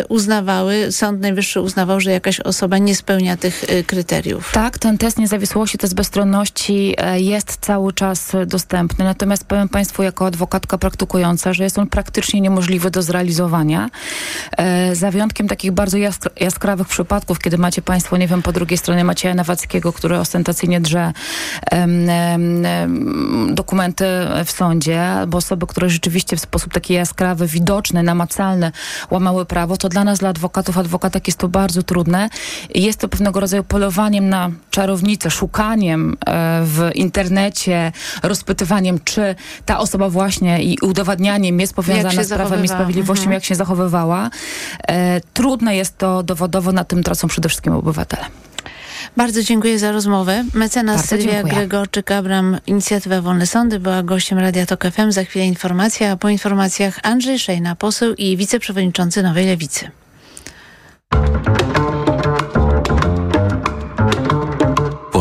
uznawały, Sąd Najwyższy uznawał, że jakaś osoba nie spełnia tych kryteriów. Tak, ten test niezawisłości, test bezstronności e, jest cały czas dostępny, natomiast powiem Państwu jako adwokatka praktykująca, że jest on praktycznie niemożliwy do zrealizowania. E, za wyjątkiem takich bardzo jaskra jaskrawych przypadków, kiedy macie Państwo, nie wiem, po drugiej stronie Macieja Nawackiego, który ostentacyjnie drze dokumenty w sądzie, albo osoby, które rzeczywiście w sposób taki jaskrawy, widoczny, namacalny łamały prawo, to dla nas, dla adwokatów, adwokatek jest to bardzo trudne. Jest to pewnego rodzaju polowaniem na czarownicę, szukaniem e, w internecie, rozpytywaniem, czy ta osoba właśnie i udowadnianiem jest powiązana z prawem i sprawiedliwością, Mhm. jak się zachowywała. E, trudne jest to dowodowo, na tym tracą przede wszystkim obywatele. Bardzo dziękuję za rozmowę. Mecenas Bardzo Sylwia dziękuję. Gregorczyk-Abram, Inicjatywa Wolne Sądy, była gościem Radia Tok FM. Za chwilę informacja, a po informacjach Andrzej Szejna, poseł i wiceprzewodniczący Nowej Lewicy.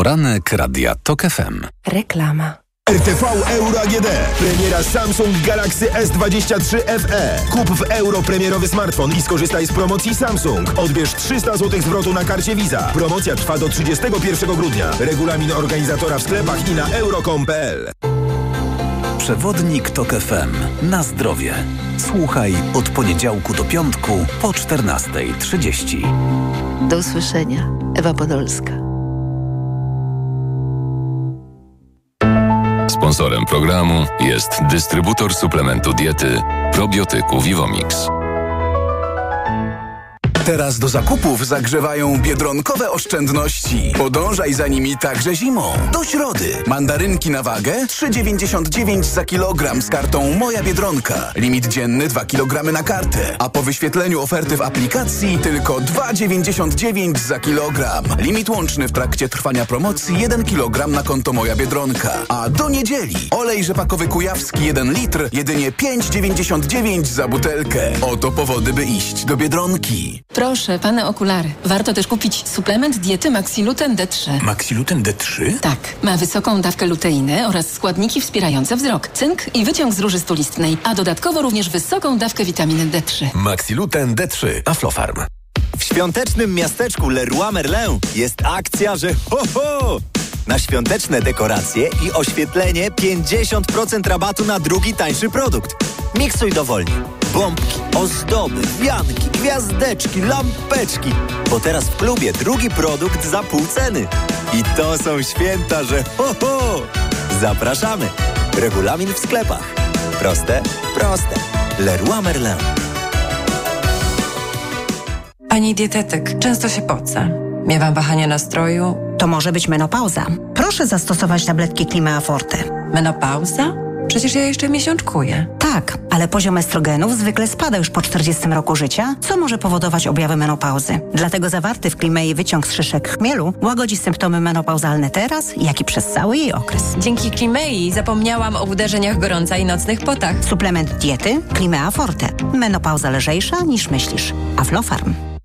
Poranek Radia TOK FM. Reklama. RTV Euro AGD. Premiera Samsung Galaxy S23 FE. Kup w euro premierowy smartfon i skorzystaj z promocji Samsung. Odbierz 300 zł zwrotu na karcie Visa. Promocja trwa do 31 grudnia. Regulamin organizatora w sklepach i na euro.com.pl. Przewodnik TOK FM. Na zdrowie. Słuchaj od poniedziałku do piątku po 14.30. Do usłyszenia. Ewa Podolska. Sponsorem programu jest dystrybutor suplementu diety probiotyku Vivomix. Teraz do zakupów zagrzewają biedronkowe oszczędności. Podążaj za nimi także zimą. Do środy. Mandarynki na wagę 3,99 za kilogram z kartą Moja Biedronka. Limit dzienny 2 kg na kartę. A po wyświetleniu oferty w aplikacji tylko 2,99 za kilogram. Limit łączny w trakcie trwania promocji 1 kg na konto Moja Biedronka. A do niedzieli olej rzepakowy kujawski 1 litr jedynie 5,99 za butelkę. Oto powody, by iść do Biedronki. Proszę, pane okulary. Warto też kupić suplement diety Maxiluten D3. Maxiluten D3? Tak, ma wysoką dawkę luteiny oraz składniki wspierające wzrok, cynk i wyciąg z róży stulistnej, a dodatkowo również wysoką dawkę witaminy D3. Maxiluten D3. Aflofarm. W świątecznym miasteczku Leroy Merlin jest akcja, że ho, ho! Na świąteczne dekoracje i oświetlenie 50% rabatu na drugi tańszy produkt. Miksuj dowolnie. Bombki, ozdoby, wianki, gwiazdeczki, lampeczki. Bo teraz w klubie drugi produkt za pół ceny. I to są święta, że ho, ho! Zapraszamy. Regulamin w sklepach. Proste? Proste. Leroy Merlin. Pani dietetyk, często się pocę. Miewam wahania nastroju. To może być menopauza. Proszę zastosować tabletki Klima Forte. Menopauza? Przecież ja jeszcze miesiączkuję. Tak, ale poziom estrogenów zwykle spada już po 40 roku życia, co może powodować objawy menopauzy. Dlatego zawarty w Klimei wyciąg z szyszek chmielu łagodzi symptomy menopauzalne teraz, jak i przez cały jej okres. Dzięki Klimei zapomniałam o uderzeniach gorąca i nocnych potach. Suplement diety Klimea Forte. Menopauza lżejsza niż myślisz. Aflofarm.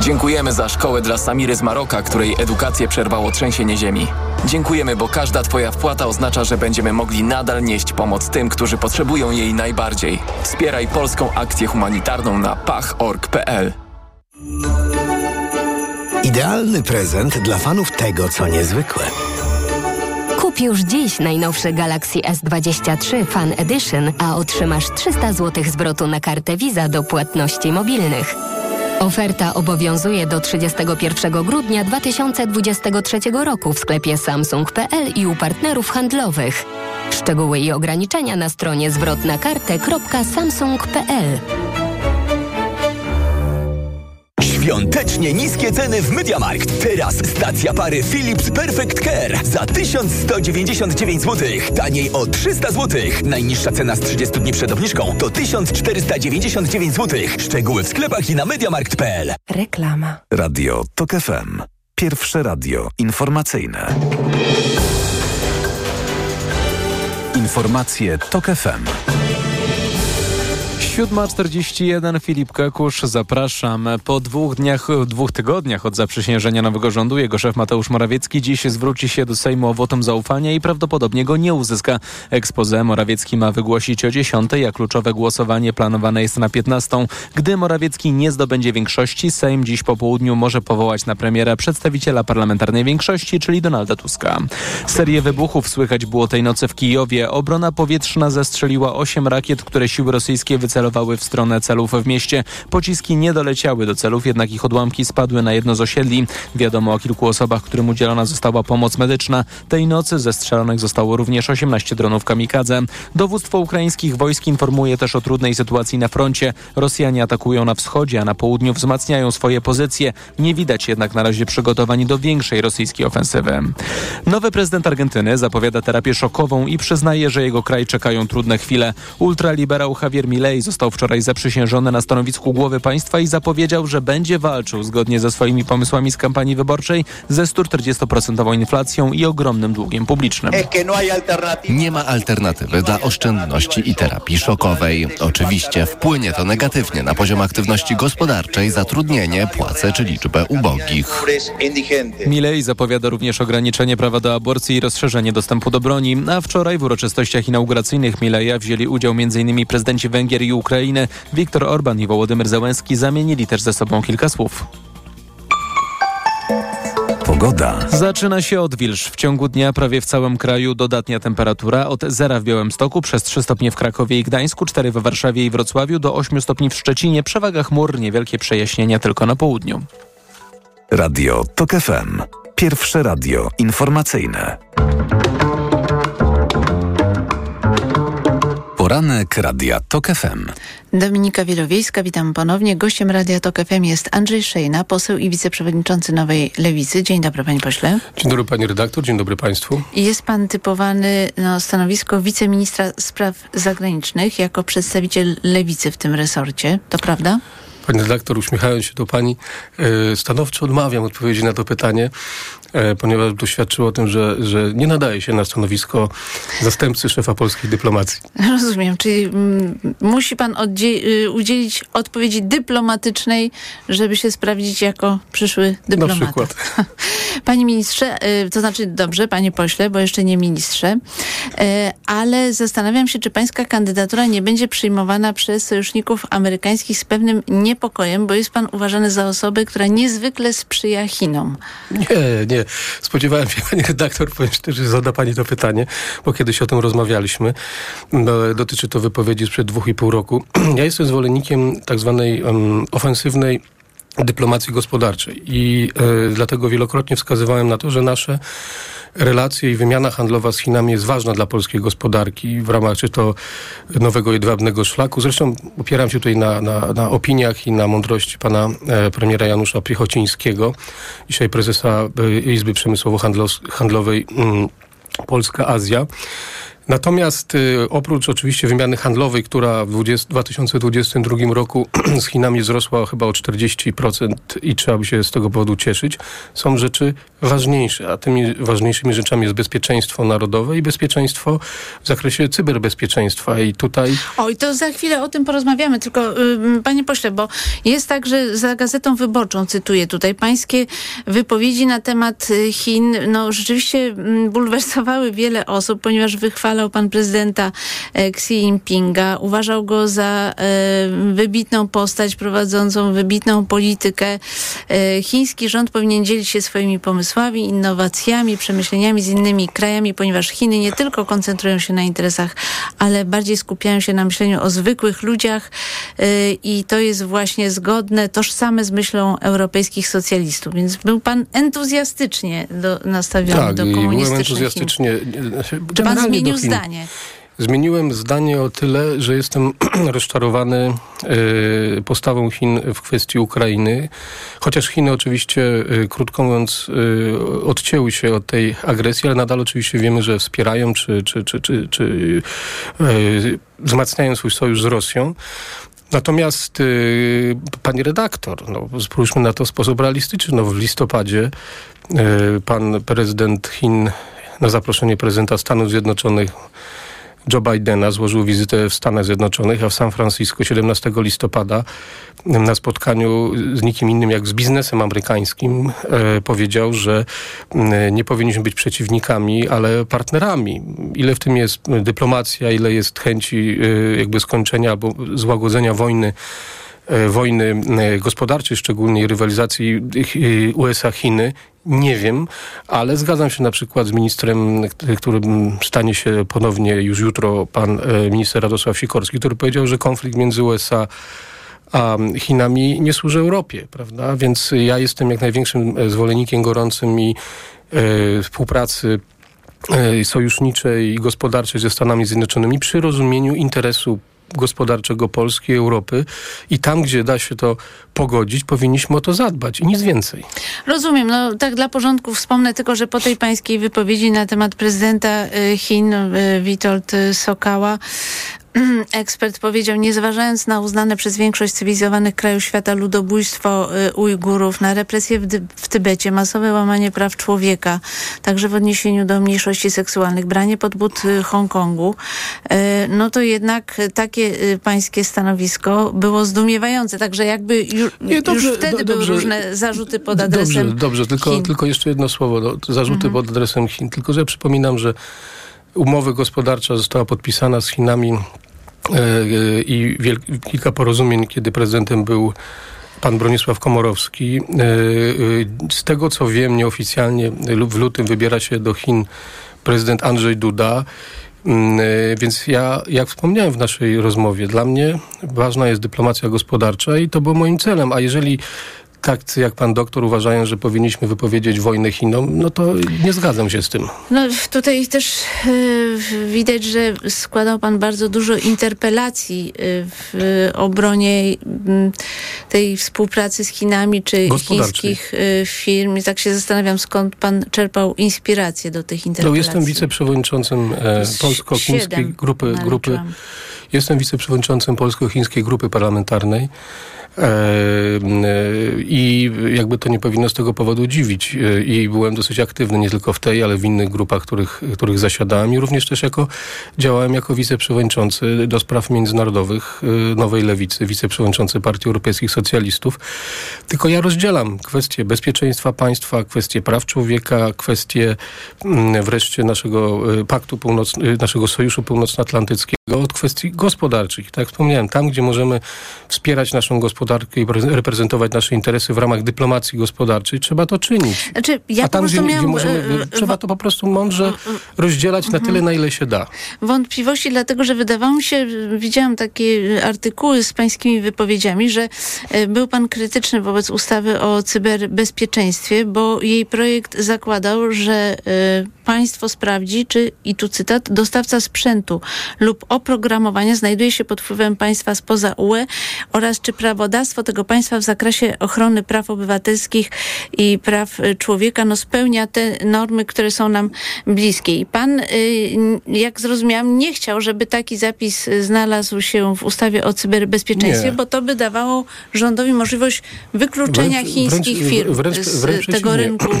Dziękujemy za szkołę dla Samiry z Maroka, której edukację przerwało trzęsienie ziemi. Dziękujemy, bo każda Twoja wpłata oznacza, że będziemy mogli nadal nieść pomoc tym, którzy potrzebują jej najbardziej. Wspieraj polską akcję humanitarną na pach.org.pl. Idealny prezent dla fanów tego, co niezwykłe. Kup już dziś najnowszy Galaxy S23 Fan Edition, a otrzymasz 300 zł zwrotu na kartę Visa do płatności mobilnych. Oferta obowiązuje do 31 grudnia 2023 roku w sklepie samsung.pl i u partnerów handlowych. Szczegóły i ograniczenia na stronie zwrotnakartę.samsung.pl Świątecznie niskie ceny w Mediamarkt. Teraz stacja pary Philips Perfect Care za 1199 zł. Taniej o 300 zł. Najniższa cena z 30 dni przed obniżką to 1499 zł. Szczegóły w sklepach i na mediamarkt.pl. Reklama. Radio TOK FM. Pierwsze radio informacyjne. Informacje TOK FM. 7.41 Filip Kekusz, zapraszam. Po dwóch dniach, dwóch tygodniach od zaprzysiężenia nowego rządu jego szef Mateusz Morawiecki dziś zwróci się do Sejmu o wotum zaufania i prawdopodobnie go nie uzyska. Expose Morawiecki ma wygłosić o 10, a kluczowe głosowanie planowane jest na 15. Gdy Morawiecki nie zdobędzie większości, Sejm dziś po południu może powołać na premiera przedstawiciela parlamentarnej większości, czyli Donalda Tuska. Serię wybuchów słychać było tej nocy w Kijowie. Obrona powietrzna zestrzeliła 8 rakiet, które siły rosyjskie wycelowały w stronę celów w mieście. Pociski nie doleciały do celów, jednak ich odłamki spadły na jedno z osiedli. Wiadomo o kilku osobach, którym udzielona została pomoc medyczna. Tej nocy zestrzelonych zostało również 18 dronów kamikadze. Dowództwo ukraińskich wojsk informuje też o trudnej sytuacji na froncie. Rosjanie atakują na wschodzie, a na południu wzmacniają swoje pozycje. Nie widać jednak na razie przygotowań do większej rosyjskiej ofensywy. Nowy prezydent Argentyny zapowiada terapię szokową i przyznaje, że jego kraj czekają trudne chwile. Ultraliberał Javier Milei został wczoraj zaprzysiężony na stanowisku głowy państwa i zapowiedział, że będzie walczył zgodnie ze swoimi pomysłami z kampanii wyborczej ze 140% inflacją i ogromnym długiem publicznym. Nie ma alternatywy dla oszczędności i terapii szokowej. Oczywiście wpłynie to negatywnie na poziom aktywności gospodarczej, zatrudnienie, płace czy liczbę ubogich. Milei zapowiada również ograniczenie prawa do aborcji i rozszerzenie dostępu do broni, a wczoraj w uroczystościach inauguracyjnych Mileja wzięli udział m.in. prezydenci Węgier i Ukrainy. Viktor Orban i Wołodymyr Zełenski zamienili też ze sobą kilka słów. Pogoda. Zaczyna się odwilż. W ciągu dnia prawie w całym kraju dodatnia temperatura od zera w Białymstoku przez 3 stopnie w Krakowie i Gdańsku, 4 w Warszawie i Wrocławiu do 8 stopni w Szczecinie. Przewaga chmur, niewielkie przejaśnienia tylko na południu. Radio TOK FM. Pierwsze radio informacyjne. Poranek Radia TOK FM. Dominika Wielowiejska, witam ponownie. Gościem Radia Tok FM jest Andrzej Szejna, poseł i wiceprzewodniczący Nowej Lewicy. Dzień dobry, panie pośle. Dzień dobry, pani redaktor, dzień dobry państwu. Jest pan typowany na stanowisko wiceministra spraw zagranicznych jako przedstawiciel Lewicy w tym resorcie. To prawda? Pani redaktor, uśmiechając się do pani, e, stanowczo odmawiam odpowiedzi na to pytanie, e, ponieważ doświadczyło o tym, że, że nie nadaje się na stanowisko zastępcy szefa polskiej dyplomacji. Rozumiem, czyli mm, musi pan y, udzielić odpowiedzi dyplomatycznej, żeby się sprawdzić jako przyszły dyplomata. Na przykład. Panie ministrze, y, to znaczy dobrze, panie pośle, bo jeszcze nie ministrze, y, ale zastanawiam się, czy pańska kandydatura nie będzie przyjmowana przez sojuszników amerykańskich z pewnym niepokojem, bo jest pan uważany za osobę, która niezwykle sprzyja Chinom. Nie, nie. Spodziewałem się, pani redaktor, powiem szczerze, że zada pani to pytanie, bo kiedyś o tym rozmawialiśmy. No, dotyczy to wypowiedzi sprzed dwóch i pół roku. Ja jestem zwolennikiem tak zwanej ofensywnej dyplomacji gospodarczej i y, dlatego wielokrotnie wskazywałem na to, że nasze relacje i wymiana handlowa z Chinami jest ważna dla polskiej gospodarki w ramach czy to nowego jedwabnego szlaku. Zresztą opieram się tutaj na, na, na opiniach i na mądrości pana e, premiera Janusza Piechocińskiego, dzisiaj prezesa e, Izby Przemysłowo-Handlowej mm, Polska-Azja. Natomiast y, oprócz oczywiście wymiany handlowej, która w 20, 2022 roku z Chinami wzrosła chyba o 40% i trzeba by się z tego powodu cieszyć, są rzeczy ważniejsze, a tymi ważniejszymi rzeczami jest bezpieczeństwo narodowe i bezpieczeństwo w zakresie cyberbezpieczeństwa. I tutaj... Oj, to za chwilę o tym porozmawiamy, tylko y, panie pośle, bo jest tak, że za Gazetą Wyborczą, cytuję tutaj, pańskie wypowiedzi na temat y, Chin, no rzeczywiście mm, bulwersowały wiele osób, ponieważ wychwalał pan prezydenta e, Xi Jinpinga, uważał go za e, wybitną postać prowadzącą wybitną politykę. E, chiński rząd powinien dzielić się swoimi pomysłami innowacjami, przemyśleniami z innymi krajami, ponieważ Chiny nie tylko koncentrują się na interesach, ale bardziej skupiają się na myśleniu o zwykłych ludziach i to jest właśnie zgodne, tożsame z myślą europejskich socjalistów. Więc był pan entuzjastycznie do, nastawiony tak, do komunistycznych byłem entuzjastycznie. Czy pan zmienił zdanie? Zmieniłem zdanie o tyle, że jestem rozczarowany y, postawą Chin w kwestii Ukrainy. Chociaż Chiny oczywiście, y, krótko mówiąc, y, odcięły się od tej agresji, ale nadal oczywiście wiemy, że wspierają czy, czy, czy, czy, czy wzmacniają swój sojusz z Rosją. Natomiast y, pani redaktor, no, spójrzmy na to w sposób realistyczny. No, w listopadzie y, pan prezydent Chin na zaproszenie prezydenta Stanów Zjednoczonych Joe Bidena złożył wizytę w Stanach Zjednoczonych, a w San Francisco 17 listopada na spotkaniu z nikim innym jak z biznesem amerykańskim e, powiedział, że nie powinniśmy być przeciwnikami, ale partnerami. Ile w tym jest dyplomacja, ile jest chęci e, jakby skończenia albo złagodzenia wojny e, wojny gospodarczej, szczególnie rywalizacji e, USA-Chiny, nie wiem, ale zgadzam się na przykład z ministrem, którym stanie się ponownie już jutro pan e, minister Radosław Sikorski, który powiedział, że konflikt między USA a Chinami nie służy Europie, prawda? Więc ja jestem jak największym e, zwolennikiem gorącym i e, współpracy sojuszniczej i gospodarczej ze Stanami Zjednoczonymi przy rozumieniu interesu gospodarczego Polski, Europy i tam, gdzie da się to pogodzić, powinniśmy o to zadbać i nic więcej. Rozumiem. No tak dla porządku wspomnę tylko, że po tej pańskiej wypowiedzi na temat prezydenta y, Chin y, Witold Sokała ekspert powiedział, nie zważając na uznane przez większość cywilizowanych krajów świata ludobójstwo y, Ujgurów, na represje w, w Tybecie, masowe łamanie praw człowieka, także w odniesieniu do mniejszości seksualnych, branie pod but y, Hongkongu, y, no to jednak takie pańskie stanowisko było zdumiewające. Także jakby ju, Nie, dobrze, już wtedy do- były dobrze. różne zarzuty pod adresem Dobrze, dobrze, tylko, Chin. tylko jeszcze jedno słowo, no, zarzuty Mhm. pod adresem Chin. Tylko, że przypominam, że umowa gospodarcza została podpisana z Chinami e, e, i kilka porozumień, kiedy prezydentem był pan Bronisław Komorowski. E, z tego, co wiem, nieoficjalnie w lutym wybiera się do Chin prezydent Andrzej Duda. Mm, Więc ja, jak wspomniałem w naszej rozmowie, dla mnie ważna jest dyplomacja gospodarcza i to było moim celem. A jeżeli tak jak pan doktor uważają, że powinniśmy wypowiedzieć wojnę Chinom, no to nie zgadzam się z tym. No tutaj też y, widać, że składał pan bardzo dużo interpelacji y, w obronie y, tej współpracy z Chinami czy chińskich y, firm. I tak się zastanawiam, skąd pan czerpał inspirację do tych No, interpelacji. jestem wiceprzewodniczącym e, polsko-chińskiej grupy, grupy. Jestem wiceprzewodniczącym polsko-chińskiej grupy parlamentarnej. E, e, I jakby to nie powinno z tego powodu dziwić. E, I byłem dosyć aktywny nie tylko w tej, ale w innych grupach, których, których zasiadałem. I również też jako działałem jako wiceprzewodniczący do spraw międzynarodowych Nowej Lewicy, wiceprzewodniczący Partii Europejskich Socjalistów. Tylko ja rozdzielam kwestie bezpieczeństwa państwa, kwestie praw człowieka, kwestie mm, wreszcie naszego paktu północ, naszego sojuszu północnoatlantyckiego od kwestii gospodarczych. Tak jak wspomniałem, tam gdzie możemy wspierać naszą gospodarkę i pre- reprezentować nasze interesy w ramach dyplomacji gospodarczej, trzeba to czynić. Znaczy, ja A tam, gdzie, gdzie możemy, y, y, trzeba to po prostu mądrze rozdzielać na tyle, na ile się da. wątpliwości, dlatego że wydawało mi się, widziałam takie artykuły z pańskimi wypowiedziami, że e, był pan krytyczny wobec ustawy o cyberbezpieczeństwie, bo jej projekt zakładał, że e, państwo sprawdzi, czy, i tu cytat, dostawca sprzętu lub oprogramowania znajduje się pod wpływem państwa spoza UE oraz czy prawodawstwo tego państwa w zakresie ochrony praw obywatelskich i praw e, człowieka no, spełnia te normy, które są nam bliskie. I pan, y, jak zrozumiałam, nie chciał, żeby taki zapis y, znalazł się w ustawie o cyberbezpieczeństwie, Nie. bo to by dawało rządowi możliwość wykluczenia Wręcz- chińskich wręcz- firm wręcz- z tego rynku.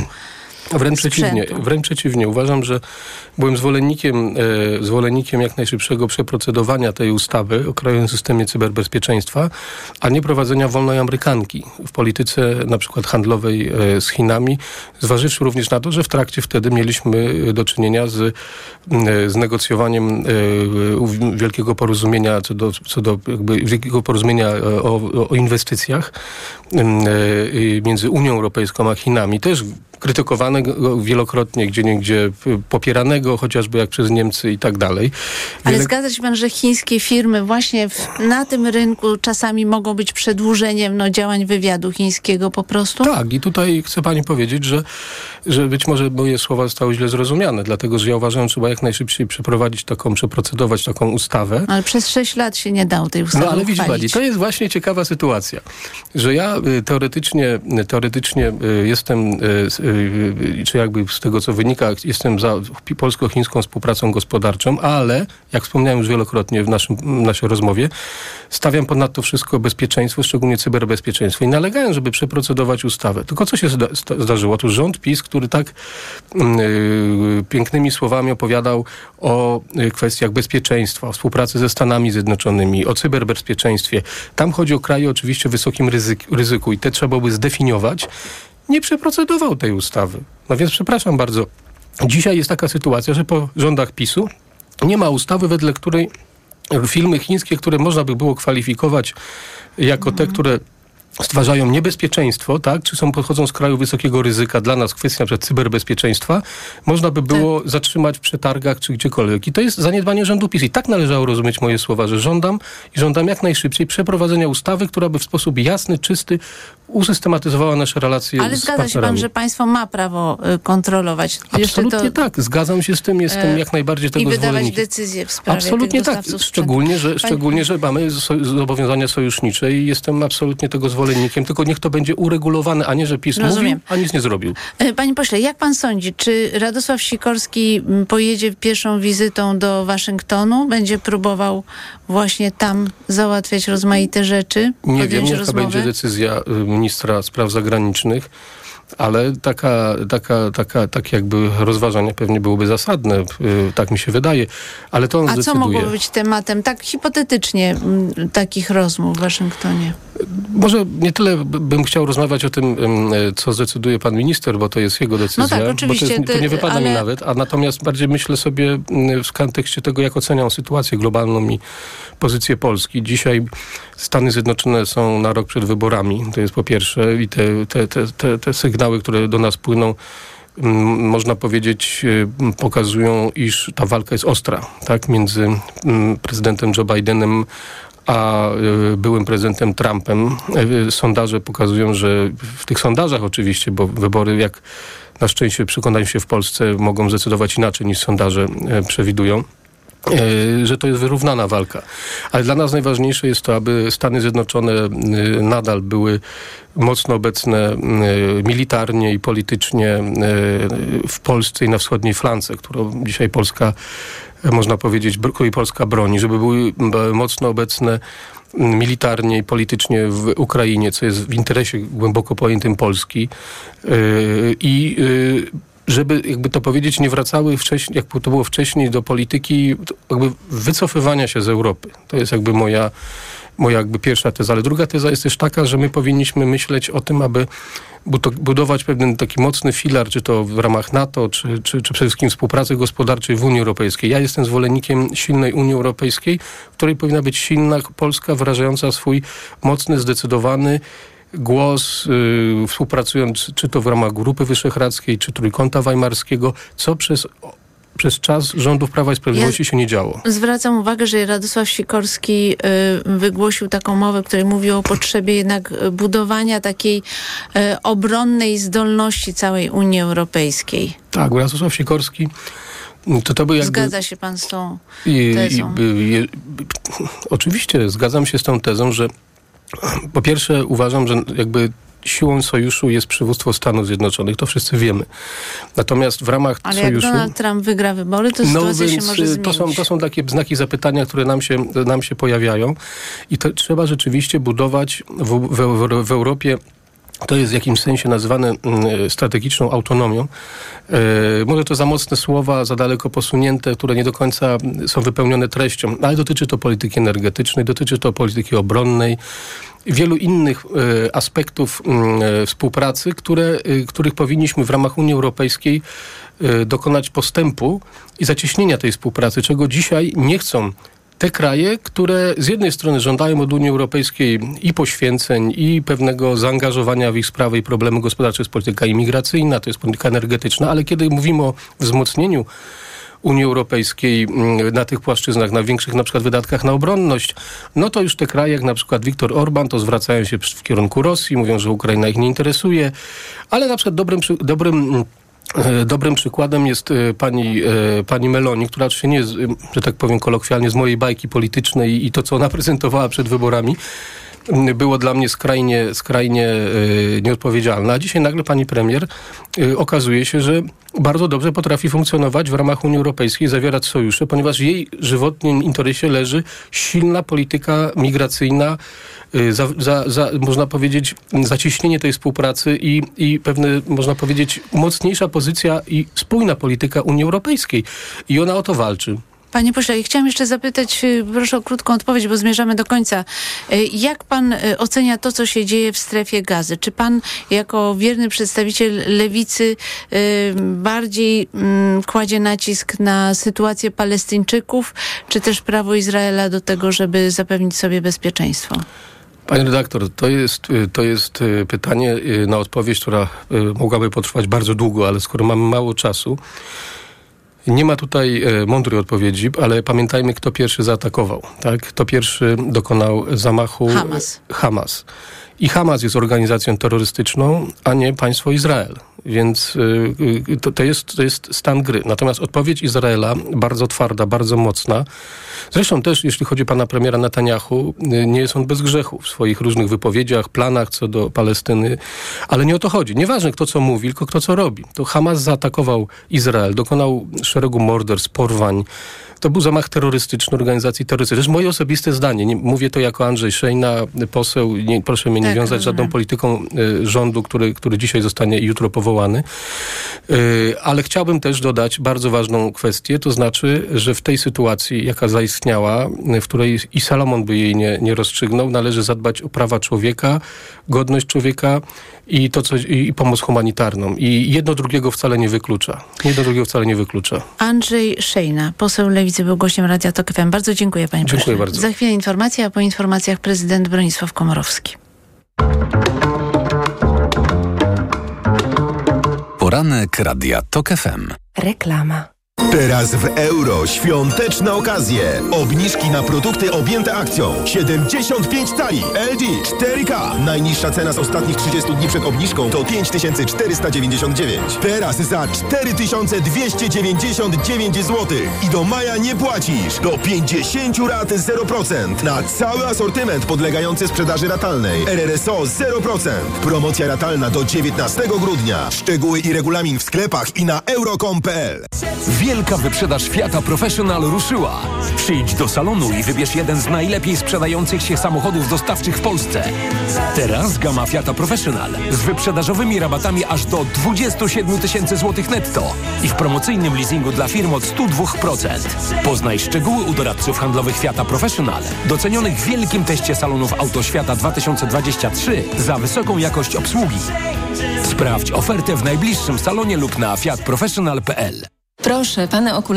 Wręcz przeciwnie, wręcz przeciwnie. Uważam, że byłem zwolennikiem, e, zwolennikiem jak najszybszego przeprocedowania tej ustawy o krajowym systemie cyberbezpieczeństwa, a nie prowadzenia wolnej amerykanki w polityce na przykład handlowej e, z Chinami, zważywszy również na to, że w trakcie wtedy mieliśmy e, do czynienia z, e, z negocjowaniem e, wielkiego porozumienia co do, co do jakby wielkiego porozumienia e, o, o inwestycjach między Unią Europejską a Chinami. Też krytykowanego wielokrotnie, gdzie niegdzie popieranego, chociażby jak przez Niemcy i tak dalej. Ale Wiele- zgadza się pan, że chińskie firmy właśnie w, na tym rynku czasami mogą być przedłużeniem no, działań wywiadu chińskiego po prostu? Tak, i tutaj chcę pani powiedzieć, że, że być może moje słowa zostały źle zrozumiane, dlatego że ja uważam, że trzeba jak najszybciej przeprowadzić taką, przeprocedować taką ustawę. Ale przez sześć lat się nie dało tej ustawy No ale widzi pani, to jest właśnie ciekawa sytuacja, że ja y, teoretycznie, teoretycznie y, jestem y, czy jakby z tego co wynika, jestem za polsko-chińską współpracą gospodarczą, ale jak wspomniałem już wielokrotnie w naszym, naszej rozmowie, stawiam ponad to wszystko bezpieczeństwo, szczególnie cyberbezpieczeństwo i nalegałem, żeby przeprocedować ustawę. Tylko co się zda zdarzyło? Otóż rząd PiS, który tak yy, pięknymi słowami opowiadał o kwestiach bezpieczeństwa, o współpracy ze Stanami Zjednoczonymi, o cyberbezpieczeństwie. Tam chodzi o kraje oczywiście o wysokim ryzyku, ryzyku i te trzeba byłoby zdefiniować. Nie przeprocedował tej ustawy. No więc przepraszam bardzo. Dzisiaj jest taka sytuacja, że po rządach PiSu nie ma ustawy, wedle której filmy chińskie, które można by było kwalifikować jako te, które stwarzają niebezpieczeństwo, tak? czy są, pochodzą z kraju wysokiego ryzyka, dla nas kwestia np. cyberbezpieczeństwa, można by było tak. zatrzymać w przetargach czy gdziekolwiek. I to jest zaniedbanie rządu PiS. I tak należało rozumieć moje słowa, że żądam i żądam jak najszybciej przeprowadzenia ustawy, która by w sposób jasny, czysty usystematyzowała nasze relacje Ale z zgadza się pan, że państwo ma prawo y, kontrolować. Absolutnie to... tak, zgadzam się z tym, jestem e, jak najbardziej tego I wydawać zwolennikiem. decyzje w sprawie Absolutnie tak, szczególnie że, szczególnie, że mamy zobowiązania sojusznicze i jestem absolutnie tego zwolennikiem, tylko niech to będzie uregulowane, a nie, że PiS Rozumiem. mówił, a nic nie zrobił. E, panie pośle, jak pan sądzi, czy Radosław Sikorski pojedzie pierwszą wizytą do Waszyngtonu, będzie próbował właśnie tam załatwiać rozmaite rzeczy? Nie wiem, jaka będzie decyzja y, ministra spraw zagranicznych, ale taka, taka, taka, tak jakby rozważania pewnie byłyby zasadne, y, tak mi się wydaje, ale to on A zdecyduje. co mogłoby być tematem, tak hipotetycznie, takich rozmów w Waszyngtonie? Może nie tyle bym chciał rozmawiać o tym, co zdecyduje pan minister, bo to jest jego decyzja, no tak, oczywiście, to, jest, to nie wypada ale... mi nawet, a natomiast bardziej myślę sobie w kontekście tego, jak oceniam sytuację globalną i pozycję Polski. Dzisiaj Stany Zjednoczone są na rok przed wyborami, to jest po pierwsze i te, te, te, te, sygnały, które do nas płyną, można powiedzieć, pokazują, iż ta walka jest ostra, tak, między prezydentem Joe Bidenem a byłym prezydentem Trumpem. Sondaże pokazują, że w tych sondażach oczywiście, bo wybory jak na szczęście przekonałem się w Polsce mogą zdecydować inaczej niż sondaże przewidują że to jest wyrównana walka. Ale dla nas najważniejsze jest to, aby Stany Zjednoczone e, nadal były mocno obecne e, militarnie i politycznie w Polsce i na wschodniej flance, którą dzisiaj Polska, można powiedzieć, której Polska broni, żeby były mocno obecne militarnie i politycznie w Ukrainie, co jest w interesie głęboko pojętym Polski i żeby, jakby to powiedzieć, nie wracały wcześniej, jak to było wcześniej, do polityki jakby wycofywania się z Europy. To jest jakby moja, moja jakby pierwsza teza. Ale druga teza jest też taka, że my powinniśmy myśleć o tym, aby budować pewien taki mocny filar, czy to w ramach NATO, czy, czy, czy przede wszystkim współpracy gospodarczej w Unii Europejskiej. Ja jestem zwolennikiem silnej Unii Europejskiej, w której powinna być silna Polska, wyrażająca swój mocny, zdecydowany głos, yy, współpracując czy to w ramach Grupy Wyszehradzkiej, czy Trójkąta Weimarskiego, co przez przez czas rządów Prawa i Sprawiedliwości ja się nie działo. Zwracam uwagę, że Radosław Sikorski y, wygłosił taką mowę, której mówi o potrzebie jednak budowania takiej y, obronnej zdolności całej Unii Europejskiej. Tak, Radosław Sikorski to to by jakby... Zgadza się pan z tą tezą? I, i, i, oczywiście zgadzam się z tą tezą, że po pierwsze uważam, że jakby siłą sojuszu jest przywództwo Stanów Zjednoczonych, to wszyscy wiemy. Natomiast w ramach Ale sojuszu... Ale jak Donald Trump wygra wybory, to no sytuacja się może zmienić. To są, to są takie znaki zapytania, które nam się, nam się pojawiają i to trzeba rzeczywiście budować w, w, w Europie to jest w jakimś sensie nazywane mm, strategiczną autonomią. E, może to za mocne słowa, za daleko posunięte, które nie do końca są wypełnione treścią, ale dotyczy to polityki energetycznej, dotyczy to polityki obronnej, wielu innych e, aspektów mm, e, współpracy, które, których powinniśmy w ramach Unii Europejskiej dokonać postępu i zacieśnienia tej współpracy, czego dzisiaj nie chcą te kraje, które z jednej strony żądają od Unii Europejskiej i poświęceń, i pewnego zaangażowania w ich sprawy i problemy gospodarcze, jest polityka imigracyjna, to jest polityka energetyczna, ale kiedy mówimy o wzmocnieniu Unii Europejskiej mm, na tych płaszczyznach, na większych na przykład wydatkach na obronność, no to już te kraje, jak na przykład Viktor Orban, to zwracają się w kierunku Rosji, mówią, że Ukraina ich nie interesuje, ale na przykład dobrym, dobrym mm, dobrym przykładem jest e, pani, e, pani Meloni, która oczywiście nie jest, że tak powiem kolokwialnie, z mojej bajki politycznej i to, co ona prezentowała przed wyborami, było dla mnie skrajnie, skrajnie y, nieodpowiedzialne. A dzisiaj nagle pani premier y, okazuje się, że bardzo dobrze potrafi funkcjonować w ramach Unii Europejskiej, zawierać sojusze, ponieważ jej żywotnym interesie leży silna polityka migracyjna, y, za, za, za, można powiedzieć, zacieśnienie tej współpracy i, i pewne, można powiedzieć, mocniejsza pozycja i spójna polityka Unii Europejskiej. I ona o to walczy. Panie pośle, chciałam jeszcze zapytać, y, proszę o krótką odpowiedź, bo zmierzamy do końca. Y, Jak pan y, ocenia to, co się dzieje w strefie gazy? Czy pan jako wierny przedstawiciel lewicy bardziej mm, kładzie nacisk na sytuację Palestyńczyków, czy też prawo Izraela do tego, żeby zapewnić sobie bezpieczeństwo? Panie redaktor, to jest, to jest pytanie na odpowiedź, która mogłaby potrwać bardzo długo, ale skoro mamy mało czasu, nie ma tutaj e, mądrej odpowiedzi, ale pamiętajmy, kto pierwszy zaatakował. Tak? Kto pierwszy dokonał zamachu? Hamas. Hamas. I Hamas jest organizacją terrorystyczną, a nie państwo Izrael. Więc y, y, to, to, jest, to jest stan gry. Natomiast odpowiedź Izraela bardzo twarda, bardzo mocna. Zresztą też, jeśli chodzi o pana premiera Netanyahu, y, nie jest on bez grzechu w swoich różnych wypowiedziach, planach co do Palestyny. Ale nie o to chodzi. Nieważne kto co mówi, tylko kto co robi. To Hamas zaatakował Izrael, dokonał szeregu morderstw, porwań. To był zamach terrorystyczny organizacji terrorystycznej. To jest moje osobiste zdanie. Nie, mówię to jako Andrzej Szejna, poseł. Nie, proszę mnie nie Tak, wiązać z żadną polityką y, rządu, który, który dzisiaj zostanie i jutro powołany. Y, ale chciałbym też dodać bardzo ważną kwestię, to znaczy, że w tej sytuacji, jaka zaistniała, y, w której i Salomon by jej nie, nie rozstrzygnął, należy zadbać o prawa człowieka, godność człowieka i, to, co, i, i pomoc humanitarną. I jedno drugiego wcale nie wyklucza. Jedno drugiego wcale nie wyklucza. Andrzej Szejna, poseł Lewicy, był gościem Radia Tok FM. Bardzo dziękuję panie Dziękuję pośle. bardzo. Za chwilę informacja, a po informacjach prezydent Bronisław Komorowski. Poranek Radia TOK FM. Reklama. Teraz w euro świąteczne okazje. Obniżki na produkty objęte akcją. 75 cali LG 4K. Najniższa cena z ostatnich 30 dni przed obniżką to 5499. Teraz za 4299 zł. I do maja nie płacisz. Do 50 rat 0%. Na cały asortyment podlegający sprzedaży ratalnej. RRSO 0%. Promocja ratalna do 19 grudnia. Szczegóły i regulamin w sklepach i na euro.com.pl. Wielka wyprzedaż Fiata Professional ruszyła. Przyjdź do salonu i wybierz jeden z najlepiej sprzedających się samochodów dostawczych w Polsce. Teraz gama Fiata Professional z wyprzedażowymi rabatami aż do 27 tysięcy złotych netto i w promocyjnym leasingu dla firm od 102%. Poznaj szczegóły u doradców handlowych Fiata Professional, docenionych w wielkim teście salonów Autoświata 2023 za wysoką jakość obsługi. Sprawdź ofertę w najbliższym salonie lub na fiatprofessional.pl. Proszę, pane okulary.